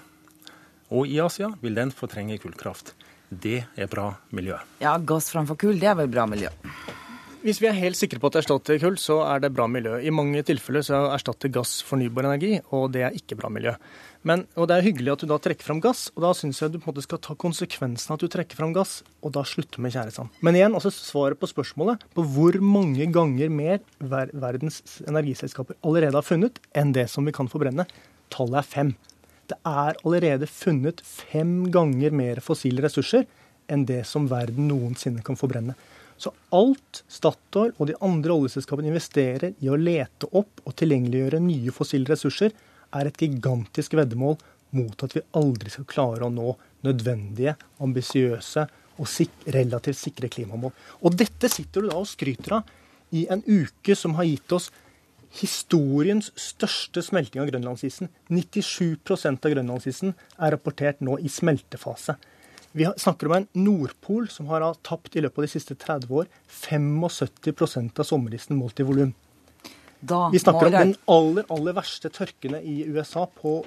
Og i Asia vil den fortrenge kullkraft. Det er bra miljø. Ja, gass framfor kull, det er vel bra miljø? Hvis vi er helt sikre på at det erstatter kull, så er det bra miljø. I mange tilfeller så erstatter gass fornybar energi, og det er ikke bra miljø. Men, og Det er hyggelig at du da trekker fram gass, og da syns jeg du på en måte skal ta konsekvensen av at du trekker fram gass, og da slutte med tjæresand. Men igjen, altså svaret på spørsmålet på hvor mange ganger mer ver verdens energiselskaper allerede har funnet enn det som vi kan forbrenne, tallet er fem. Det er allerede funnet fem ganger mer fossile ressurser enn det som verden noensinne kan forbrenne. Så alt Statoil og de andre oljeselskapene investerer i å lete opp og tilgjengeliggjøre nye fossile ressurser, er et gigantisk veddemål mot at vi aldri skal klare å nå nødvendige, ambisiøse og sik relativt sikre klimamål. Og dette sitter du da og skryter av i en uke som har gitt oss historiens største smelting av grønlandsisen. 97% av grønlandsisen er rapportert nå i smeltefase. Vi snakker om en Nordpol som har tapt i løpet av de siste 30 år 75 av sommerisen målt i volum. Vi snakker om den aller, aller verste tørkene i USA på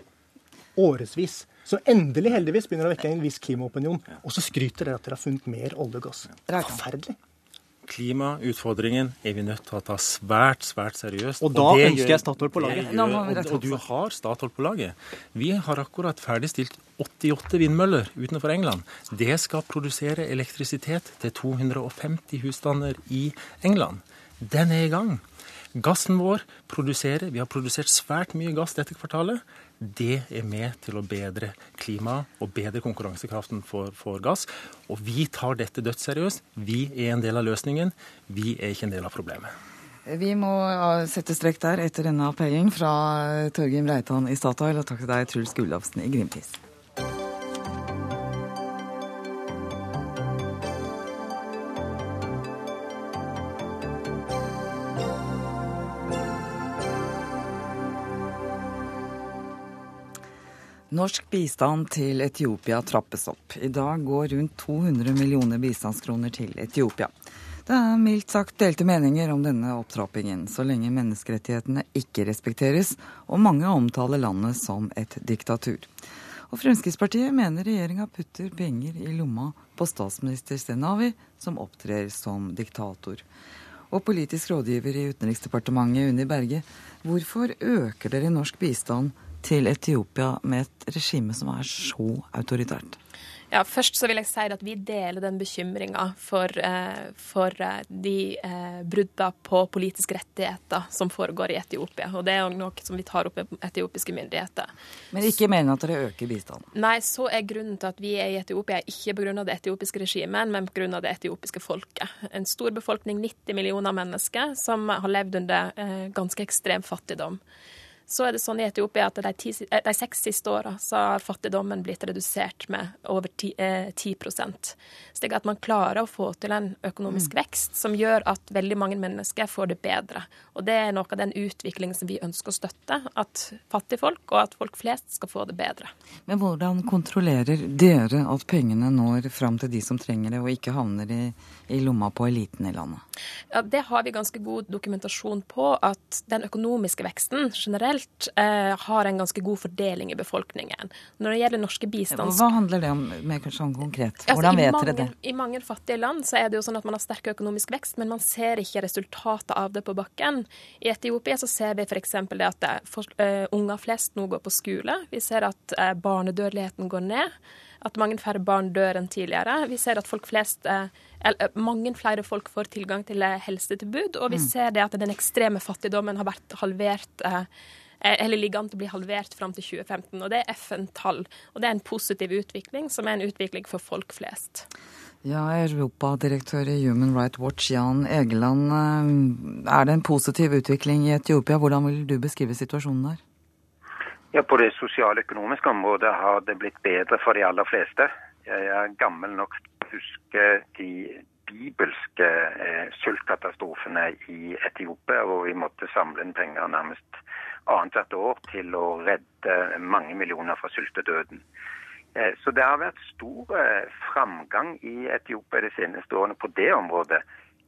årevis. Som endelig heldigvis begynner å vekke en viss klimaopinion. Og så skryter dere at dere har funnet mer olje og gass. Forferdelig. Klimautfordringen er vi nødt til å ta svært svært seriøst. Og da og ønsker jeg Statoil på laget. Gjør, og, og, du har Statoil på laget. Vi har akkurat ferdigstilt 88 vindmøller utenfor England. Det skal produsere elektrisitet til 250 husstander i England. Den er i gang. Gassen vår produserer Vi har produsert svært mye gass dette kvartalet. Det er med til å bedre klimaet og bedre konkurransekraften for, for, gass. Og vi tar dette dødsseriøst. Vi er en del av løsningen. Vi er ikke en del av problemet. Vi må sette strekk der etter denne appellen fra Torgrim Reitan i Statoil, og takk til deg, Truls Gullafsen i Greenpeace. Norsk bistand til Etiopia trappes opp. I dag går rundt 200 millioner bistandskroner til Etiopia. Det er mildt sagt delte meninger om denne opptrappingen, så lenge menneskerettighetene ikke respekteres, og mange omtaler landet som et diktatur. Og Fremskrittspartiet mener regjeringa putter penger i lomma på statsminister Stenavi, som opptrer som diktator. Og politisk rådgiver i Utenriksdepartementet, Unni Berge, hvorfor øker dere norsk bistand til Etiopia med et regime som er så autoritært? Ja, Først så vil jeg si at vi deler den bekymringa for, eh, for, eh, de eh, brudda på politiske rettigheter som foregår i Etiopia. Og det er noe som vi tar opp med etiopiske myndigheter. Men ikke mener at dere øker bistanden? Nei, så er grunnen til at vi er i Etiopia ikke pga. det etiopiske regimet, men pga. det etiopiske folket. En stor befolkning, 90 millioner mennesker, som har levd under eh, ganske ekstrem fattigdom så er det sånn i Etiopia at de, ti, eh, de seks siste åra så har fattigdommen blitt redusert med over 10, eh, 10 Slik at man klarer å få til en økonomisk mm. vekst som gjør at veldig mange mennesker får det bedre. Og det er noe av den utviklingen som vi ønsker å støtte. At fattige folk og at folk flest skal få det bedre. Men hvordan kontrollerer dere at pengene når fram til de som trenger det, og ikke havner i, i lomma på eliten i landet? Ja, Det har vi ganske god dokumentasjon på, at den økonomiske veksten generelt generelt eh, har en ganske god fordeling i befolkningen. Når det gjelder norske bistands... Hva handler det om mer sånn konkret? Altså, Hvordan altså, vet mange, dere det? I mange fattige land så er det jo sånn at man har sterk økonomisk vekst, men man ser ikke resultatet av det på bakken. I Etiopia så ser vi f.eks. det at det for, uh, unger flest nå går på skole. Vi ser at uh, barnedødeligheten går ned at mange færre barn dør enn tidligere. Vi ser at folk flest, eller, mange flere folk får tilgang til helsetilbud, og vi mm. ser det at den ekstreme fattigdommen har vært halvert Eh, eller ligger an til å bli halvert fram til 2015. og Det er FN-tall. Og det er en positiv utvikling, som er en utvikling for folk flest. Ja, Europadirektør i Human Rights Watch, Jan Egeland. Eh, er det en positiv utvikling i Etiopia? Hvordan vil du beskrive situasjonen der? Ja, På det sosialøkonomiske området har det blitt bedre for de aller fleste. Jeg er gammel nok til å huske de bibelske eh, sultkatastrofene i Etiopia, hvor vi måtte samle inn penger nærmest annethvert år til å redde mange millioner fra sultedøden. Eh, så det har vært stor eh, framgang i Etiopia de seneste årene på det området.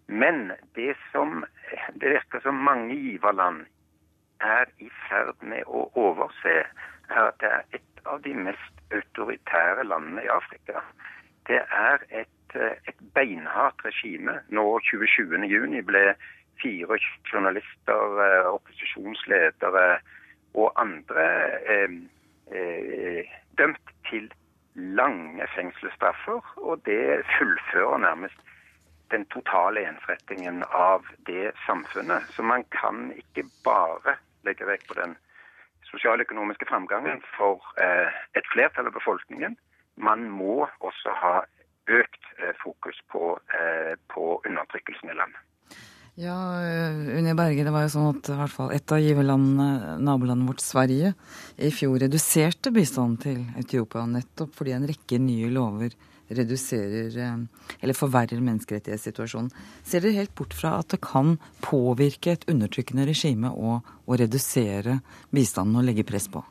Men det som det virker som mange giverland er i ferd med å overse, er at det er et av de mest autoritære landene i Afrika. det er et, eh, et beinhardt regime. Nå 27.6 ble fire journalister, eh, opposisjonsledere og andre eh, eh, dømt til lange fengselsstraffer. Og det fullfører nærmest den totale ensrettingen av det samfunnet. Så man kan ikke bare legge vekt på den sosialøkonomiske framgangen for et flertall av befolkningen. Man må også ha økt fokus på, på undertrykkelsen i landet. Ja, Unni Berge, det var jo sånn at i hvert fall et av giverlandene, nabolandet vårt Sverige, i fjor reduserte bistanden til Etiopia nettopp fordi en rekke nye lover reduserer eller forverrer menneskerettighetssituasjonen. Ser dere helt bort fra at det kan påvirke et undertrykkende regime å, å redusere bistanden og legge press på?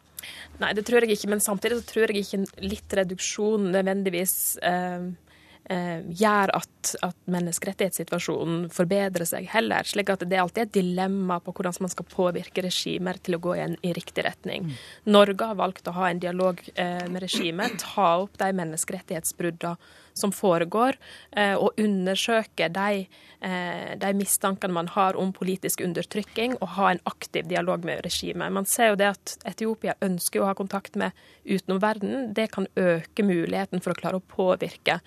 Nei, det tror jeg ikke. Men samtidig så tror jeg ikke litt reduksjon nødvendigvis eh, eh, gjør at, at, menneskerettighetssituasjonen forbedrer seg heller. slik at det er alltid et dilemma på hvordan man skal påvirke regimer til å gå i en i riktig retning. Mm. Norge har valgt å ha en dialog eh, med regimet, ta opp de menneskerettighetsbruddene som foregår, eh, og undersøke de, eh, de, mistankene man har om politisk undertrykking, og ha en aktiv dialog med regimet. Man ser jo det at Etiopia ønsker å ha kontakt med utenomverdenen. Det kan øke muligheten for å klare å påvirke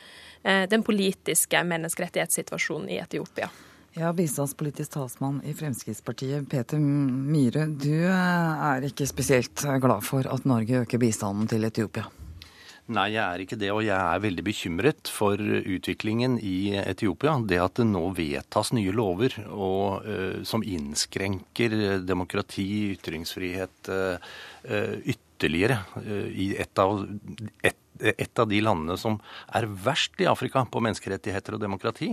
eh, den politiske menneskerettighetssituasjonen i Etiopia. Ja, Bistandspolitisk talsmann i Fremskrittspartiet, Peter Myhre. Du er ikke spesielt glad for at Norge øker bistanden til Etiopia? Nei, jeg er ikke det. Og jeg er veldig bekymret for utviklingen i Etiopia. Det at det nå vedtas nye lover og, uh, som innskrenker demokrati, ytringsfrihet uh, ytterligere uh, i et av, et, et av, de landene som er verst i Afrika på menneskerettigheter og demokrati.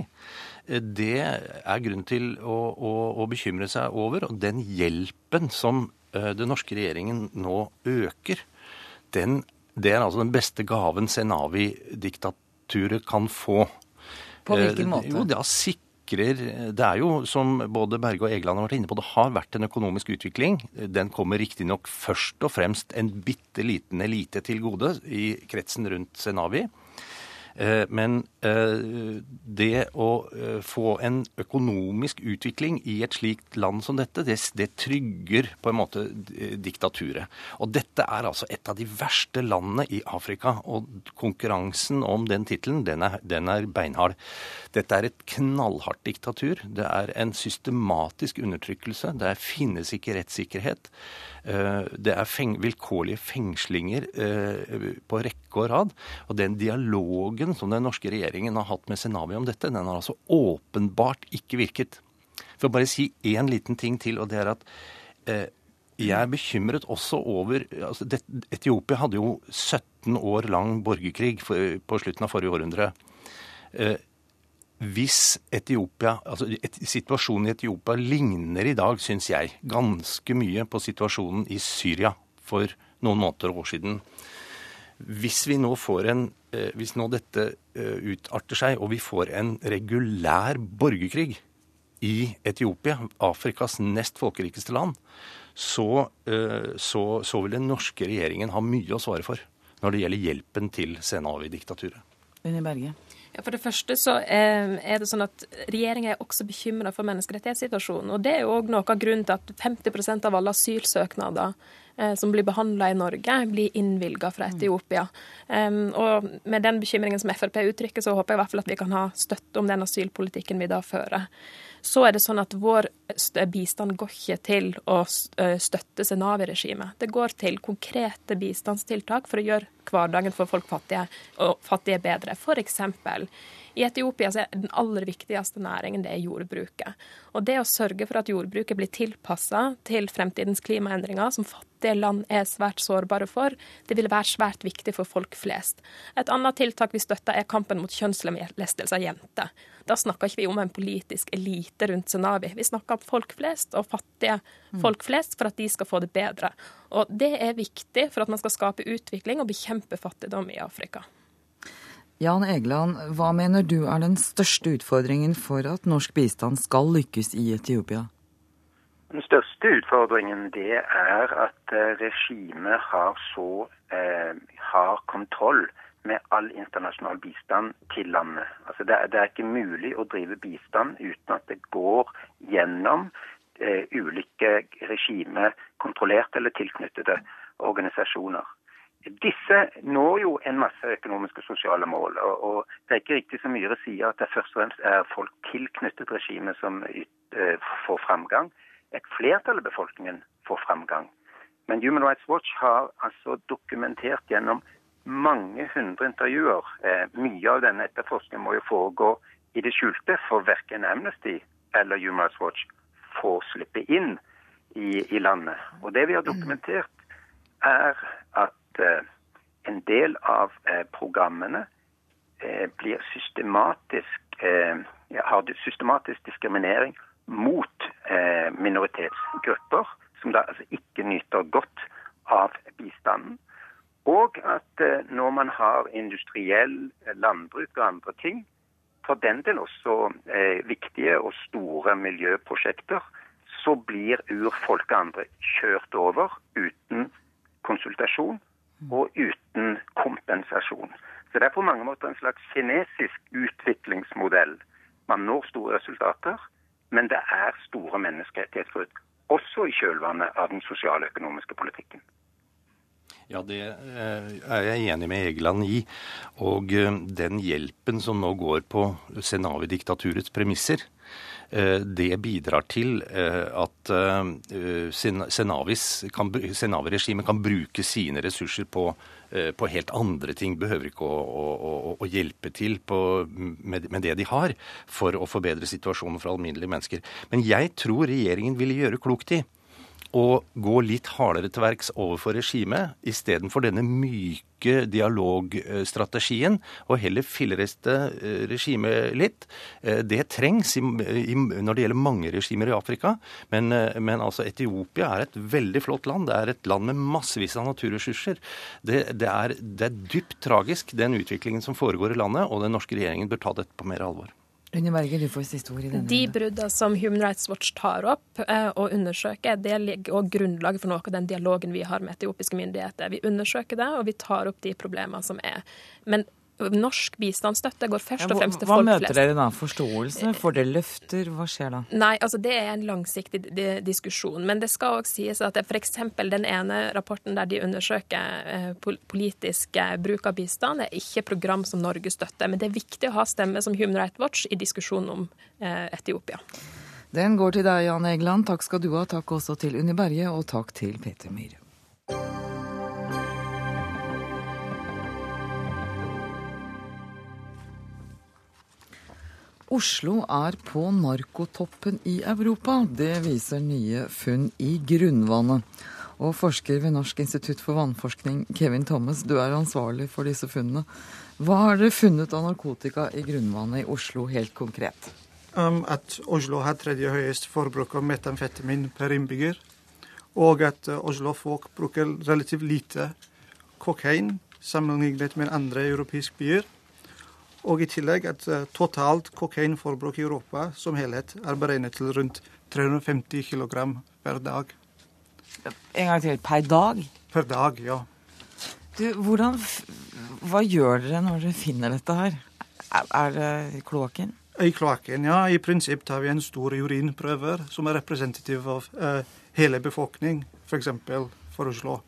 Det er grunn til å, å, å bekymre seg over. Og den hjelpen som den norske regjeringen nå øker, den det er altså den beste gaven Senavi-diktaturet kan få. På hvilken eh, måte? Jo, det sikrer Det er jo, som både Berge og Egeland har vært inne på, det har vært en økonomisk utvikling. Den kommer riktignok først og fremst en bitte liten elite til gode i kretsen rundt Zenawi. Eh, men eh, det å eh, få en økonomisk utvikling i et slikt land som dette, det, det, trygger på en måte diktaturet. Og dette er altså et av de verste landene i Afrika. Og konkurransen om den tittelen, den, den, er beinhard. Dette er et knallhardt diktatur. Det er en systematisk undertrykkelse. Det finnes ikke rettssikkerhet. Det er feng vilkårlige fengslinger på rekke og rad. Og den dialogen som den norske regjeringen har hatt med Senavi om dette, den har altså åpenbart ikke virket. For å bare si én liten ting til, og det er at eh, jeg er bekymret også over altså Etiopia hadde jo 17 år lang borgerkrig på slutten av forrige århundre. Hvis Etiopia, altså et, Situasjonen i Etiopia ligner i dag, syns jeg, ganske mye på situasjonen i Syria for noen måneder og år siden. Hvis vi nå får en Eh, hvis nå dette eh, utarter seg, og vi får en regulær borgerkrig i Etiopia, Afrikas nest folkerikeste land, så, eh, så, så, vil den norske regjeringen ha mye å svare for når det gjelder hjelpen til Senawi-diktaturet. Unni Berge. Ja, For det første så er det sånn at regjeringa er også bekymra for menneskerettighetssituasjonen. Og det er jo òg noe av grunnen til at 50% av alle asylsøknader Eh, som blir behandla i Norge, blir innvilga fra Etiopia. Og med den bekymringen som Frp uttrykker, så håper jeg i hvert fall at vi kan ha støtte om den asylpolitikken vi da fører. Så er det sånn at vår bistand går ikke til å støtte Zenawi-regimet. Det går til konkrete bistandstiltak for å gjøre hverdagen for folk fattige, og fattige bedre. For eksempel i Etiopia er den aller viktigste næringen det er jordbruket. Og det å sørge for at jordbruket blir tilpassa til fremtidens klimaendringer, som fattige land er svært sårbare for, det vil være svært viktig for folk flest. Et annet tiltak vi støtter, er kampen mot kjønnslemlestelse av jenter. Da snakker ikke vi om en politisk elite rundt Senavi. Vi snakker om folk flest og fattige mm. folk flest for at de skal få det bedre. Og det er viktig for at man skal skape utvikling og bekjempe fattigdom i Afrika. Jan Egeland, hva mener du er den største utfordringen for at norsk bistand skal lykkes i Etiopia? Den største utfordringen det er at eh, regimet har så eh, har kontroll med all internasjonal bistand til landet. Altså det, er, det er ikke mulig å drive bistand uten at det går gjennom eh, ulike regimekontrollerte eller tilknyttede organisasjoner. Disse når jo en masse økonomiske og sosiale mål. Og, det er ikke riktig som Myhre sier at det først og fremst er folk tilknyttet regimet som uh, får framgang. Et flertall av befolkningen får framgang. Men Human Rights Watch har altså dokumentert gjennom mange hundre intervjuer eh, Mye av denne etterforskningen må jo foregå i det skjulte, for verken Amnesty eller Human Rights Watch får slippe inn i, i landet. Og det vi har dokumentert, er at Eh, en del av eh, programmene eh, blir systematisk har systematisk diskriminering mot minoritetsgrupper, som da altså ikke nyter godt av bistanden. Og at når man har industriell landbruk og andre ting, for den del også viktige og store miljøprosjekter, så blir urfolk og andre kjørt over uten konsultasjon og uten kompensasjon. Så det er på mange måter en slags kinesisk utviklingsmodell. Man når store resultater, men det er store menneskerettighetsbrudd. Også i kjølvannet av den sosiale økonomiske politikken. Ja, det eh, er jeg enig med Egeland i. Og eh, den hjelpen som nå går på Senavi-diktaturets premisser, det bidrar til eh, at eh, Senavi-regimet kan bruke sine ressurser på, på, helt andre ting. Behøver ikke å, å, å hjelpe til på, med, med, det de har, for å forbedre situasjonen for alminnelige mennesker. Men jeg tror regjeringen ville gjøre klokt i å gå litt hardere til verks overfor regimet, istedenfor denne myke dialogstrategien, og heller fillereste eh, regimet litt. Eh, det trengs når det gjelder mange regimer i Afrika, men, eh, men, altså Etiopia er et veldig flott land. Det er et land med massevis av naturressurser. Det, det, er, det er dypt tragisk, den utviklingen som foregår i landet, og den norske regjeringen bør ta dette på mer alvor. Rune Berge, du får siste ord i denne. De bruddene som Human Rights Watch tar opp eh, og undersøker, det ligger også grunnlaget for noe av den dialogen vi har med etiopiske myndigheter. Vi undersøker det, og vi tar opp de problemene som er. Men norsk bistandsstøtte går først og fremst til folk flest. Hva møter dere da? Forståelse? Får dere løfter? Hva skjer da? Nei, altså det er en langsiktig diskusjon. Men det skal òg sies at f.eks. den ene rapporten der de undersøker eh, politisk bruk av bistand, er ikke program som Norge støtter. Men det er viktig å ha stemme som Human Rights Watch i diskusjonen om eh, Etiopia. Den går til deg, Jan Egeland. Takk skal du ha. Takk også til Unni Berge, og takk til Peter Myhre. Oslo er på narkotoppen i Europa. Det viser nye funn i grunnvannet. Og forsker ved Norsk institutt for vannforskning, Kevin Thomas, du er ansvarlig for disse funnene. Hva har dere funnet av narkotika i grunnvannet i Oslo helt konkret? Um, at Oslo har tredje høyest forbruk av metamfetamin per innbygger. Og at uh, Oslo-folk bruker relativt lite kokain sammenlignet med andre europeiske byer. Og i tillegg at uh, totalt kokainforbruk i Europa som helhet er beregnet til rundt 350 kg per dag. En gang til. Per dag? Per dag, ja. Du, hvordan, hva gjør dere når dere finner dette her? Er, det det kloakken? I kloakken, ja. I prinsipp tar vi en stor urinprøver som er representativ av eh, hele befolkning, f.eks. For, for Oslo.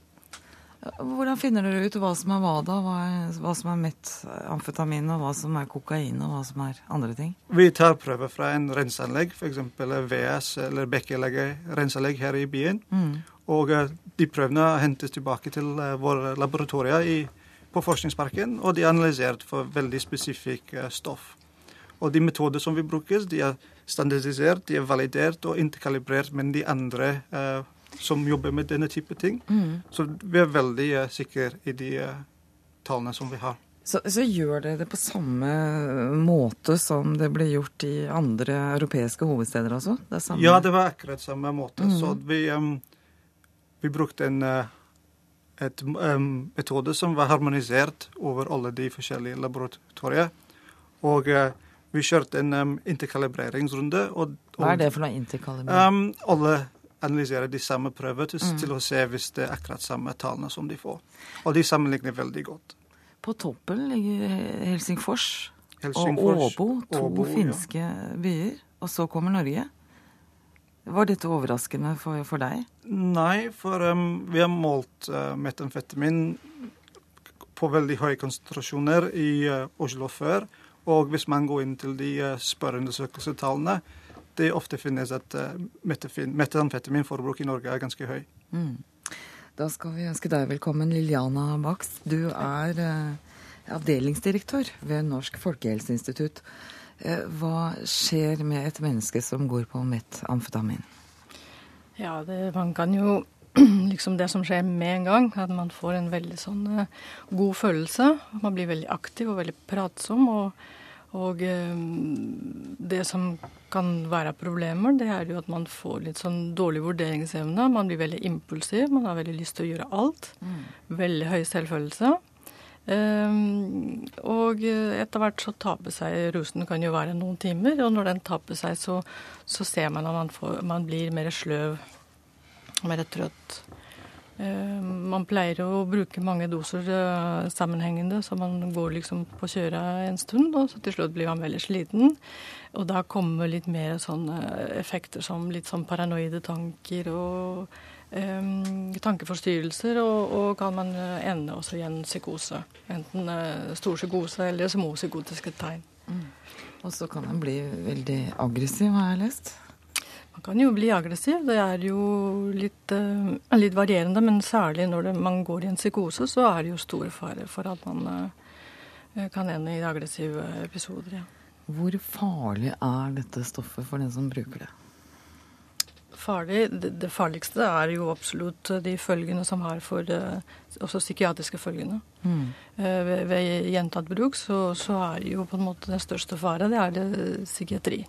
Hvordan finner dere ut hva som er hva da? Hva, hva som er metamfetamin, og hva som er kokain, og hva som er andre ting? Vi tar prøver fra en renseanlegg, f.eks. VS eller Bekkelegget her i byen. Mm. Og eh, de prøvene hentes tilbake til eh, våre laboratorier i, på Forskningsparken, og de er analysert for veldig spesifikk eh, stoff. Og de metoder som vi bruker, de er standardisert, de er validert og interkalibrert med de andre eh, som jobber med denne type ting. Mm. Så vi er veldig uh, sikre i de uh, tallene som vi har. Så, så, gjør dere det på samme måte som det ble gjort i andre europeiske hovedsteder, altså? Det ja, det var akkurat samme måte. Mm. Så vi, um, vi brukte en uh, et, um, metode som var harmonisert over alle de forskjellige laboratorier. Og uh, vi kjørte en um, interkalibreringsrunde. Og, og, Hva er det for noe interkalibrering? Alle analysere de samme prøver til, mm. til, å se hvis det er akkurat samme tallene som de får. Og de sammenligner veldig godt. På toppen ligger Helsingfors, Helsingfors, og Åbo, to Åbo, ja. finske byer. Og så kommer Norge. Var dette overraskende for, for deg? Nei, for um, vi har målt uh, metamfetamin på veldig høye konsentrasjoner i uh, Oslo før. Og hvis man går inn til de uh, spørreundersøkelsetallene, det ofte finnes at metanfetaminforbruk metamfetaminforbruk i Norge er ganske høy. Mm. Da skal vi ønske deg velkommen, Liliana Bax. Du er eh, avdelingsdirektør ved Norsk folkehelseinstitutt. Eh, hva skjer med et menneske som går på metamfetamin? Ja, det, man kan jo [CLEARS THROAT] liksom det som skjer med en gang, at man får en veldig sånn eh, god følelse. Man blir veldig aktiv og veldig pratsom. Og, og eh, det som kan være problemer, det er jo at man får litt sånn dårlig vurderingsevne. Man blir veldig impulsiv, man har veldig lyst til å gjøre alt. Veldig høy selvfølelse. Um, og etter hvert så taper seg rusen, kan jo være noen timer. Og når den taper seg, så, så ser man at man, får, man blir mer sløv, mer trøtt. Um, man pleier å bruke mange doser uh, sammenhengende, så man går liksom på kjøret en stund, og så til slutt blir man veldig sliten. Og da kommer litt mer sånne effekter som litt sånn paranoide tanker og um, tankeforstyrrelser, og, og, kan man ende også i en psykose. Enten uh, stor psykose eller små psykotiske tegn. Mm. Og så kan man bli veldig aggressiv, har jeg lest. Man kan jo bli aggressiv. Det er jo litt, uh, litt varierende, men særlig når det, man går i en psykose, så er det jo stor fare for at man uh, kan ende i aggressive episoder. ja. Hvor farlig er dette stoffet for den som bruker det? Farlig, det, farligste er jo absolutt de følgene som har for uh, også psykiatriske følgene. Mm. Ved, ved gjentatt bruk så, så, er jo på en måte den største fare det er det psykiatri.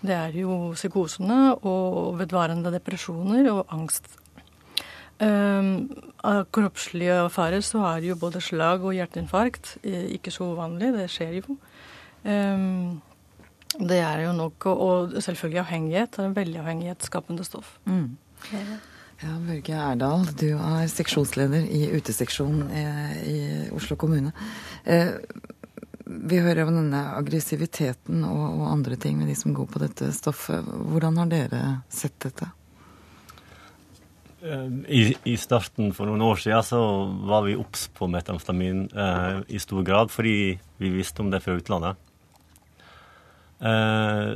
Det er jo psykosene og vedvarende depresjoner og angst. Um, av kroppslige farer så er jo både slag og hjerteinfarkt. Ikke så uvanlig, det skjer jo. Um, det er jo nok, og selvfølgelig avhengighet. Det er en veldig avhengighetsskapende stoff. Mm. Ja, Børge Erdal, du er seksjonsleder i uteseksjonen i Oslo kommune. Eh, vi hører om denne aggressiviteten og, og, andre ting med de som går på dette stoffet. Hvordan har dere sett dette? I, I, starten for noen år siden så var vi obs på metamfetamin eh, i stor grad fordi vi visste om det fra utlandet. Eh,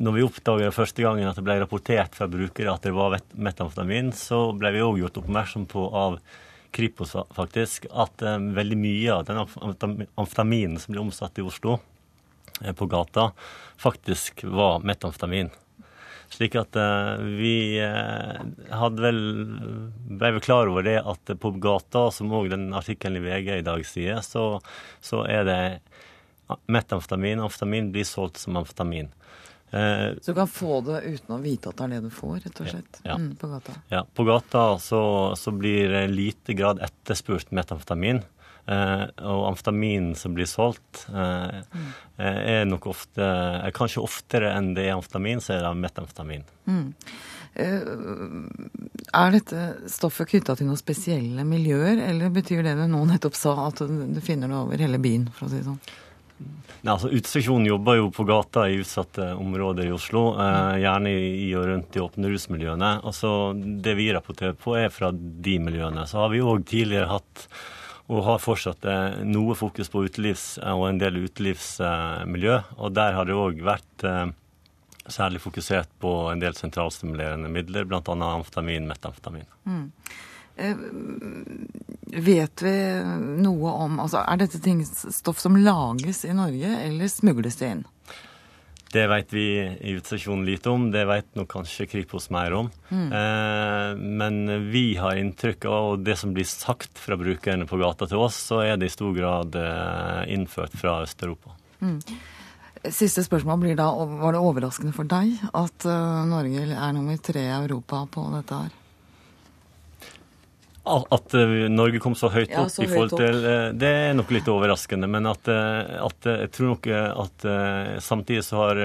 når vi oppdaget første gangen at det ble rapportert fra brukere at det var metamfetamin, så ble vi òg gjort oppmerksom på av Kripos faktisk, at um, veldig mye av den amfetaminen som ble omsatt i Oslo eh, på gata, faktisk var metamfetamin. Slik at uh, vi hadde vel ble vel klar over det at på gata, som òg den artikkelen i VG i dag sier, så, så er det metamfetamin. Amfetamin blir solgt som amfetamin. Eh, så du kan få det uten å vite at det er det du får, rett og slett? Ja. Mm, på gata? Ja. På gata så, så blir det lite grad etterspurt metamfetamin. Eh, og amfetamin som blir solgt, eh, mm. er nok ofte er Kanskje oftere enn det er amfetamin, så er det metamfetamin. Mm. Er dette stoffet knytta til noen spesielle miljøer, eller betyr det du nå nettopp sa, at du finner det over hele byen, for å si det sånn? Nei, altså Uteseksjonen jobber jo på gata i utsatte områder i Oslo, eh, gjerne i og rundt de åpne rusmiljøene. Altså, det vi rapporterer på, er fra de miljøene. Så har vi òg tidligere hatt, og har fortsatt, eh, noe fokus på utelivs og en del utelivsmiljø. og der har det òg vært eh, særlig fokusert på en del sentralstimulerende midler, bl.a. amfetamin, metamfetamin. Mm. Vet vi noe om altså Er dette ting, stoff som lages i Norge, eller smugles det inn? Det vet vi i utstasjonen lite om. Det vet nok kanskje Kripos mer om. Mm. Eh, men vi har inntrykk av, og det som blir sagt fra brukerne på gata til oss, så er det i stor grad eh, innført fra Øst-Europa. Mm. Siste spørsmål blir da, var det overraskende for deg at uh, Norge er nummer tre i Europa på dette her? At Norge kom så høyt opp ja, så i forhold til Det er nok litt overraskende. Men at, at jeg tror nok at samtidig så har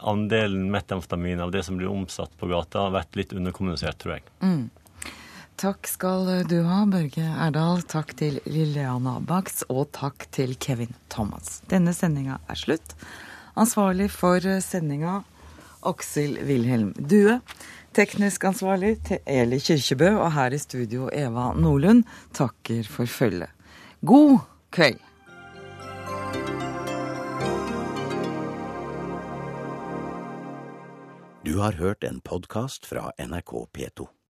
andelen metamfetamin av det som blir omsatt på gata, vært litt underkommunisert, tror jeg. Mm. Takk skal du ha, Børge Erdal. Takk til Lilleana Bax, og takk til Kevin Thomas. Denne sendinga er slutt. Ansvarlig for sendinga Aksel Wilhelm Due. Teknisk ansvarlig til Eli Kyrkjebø, og her i studio Eva Nordlund takker for følget. God kveld. Du har hørt en podkast fra NRK P2.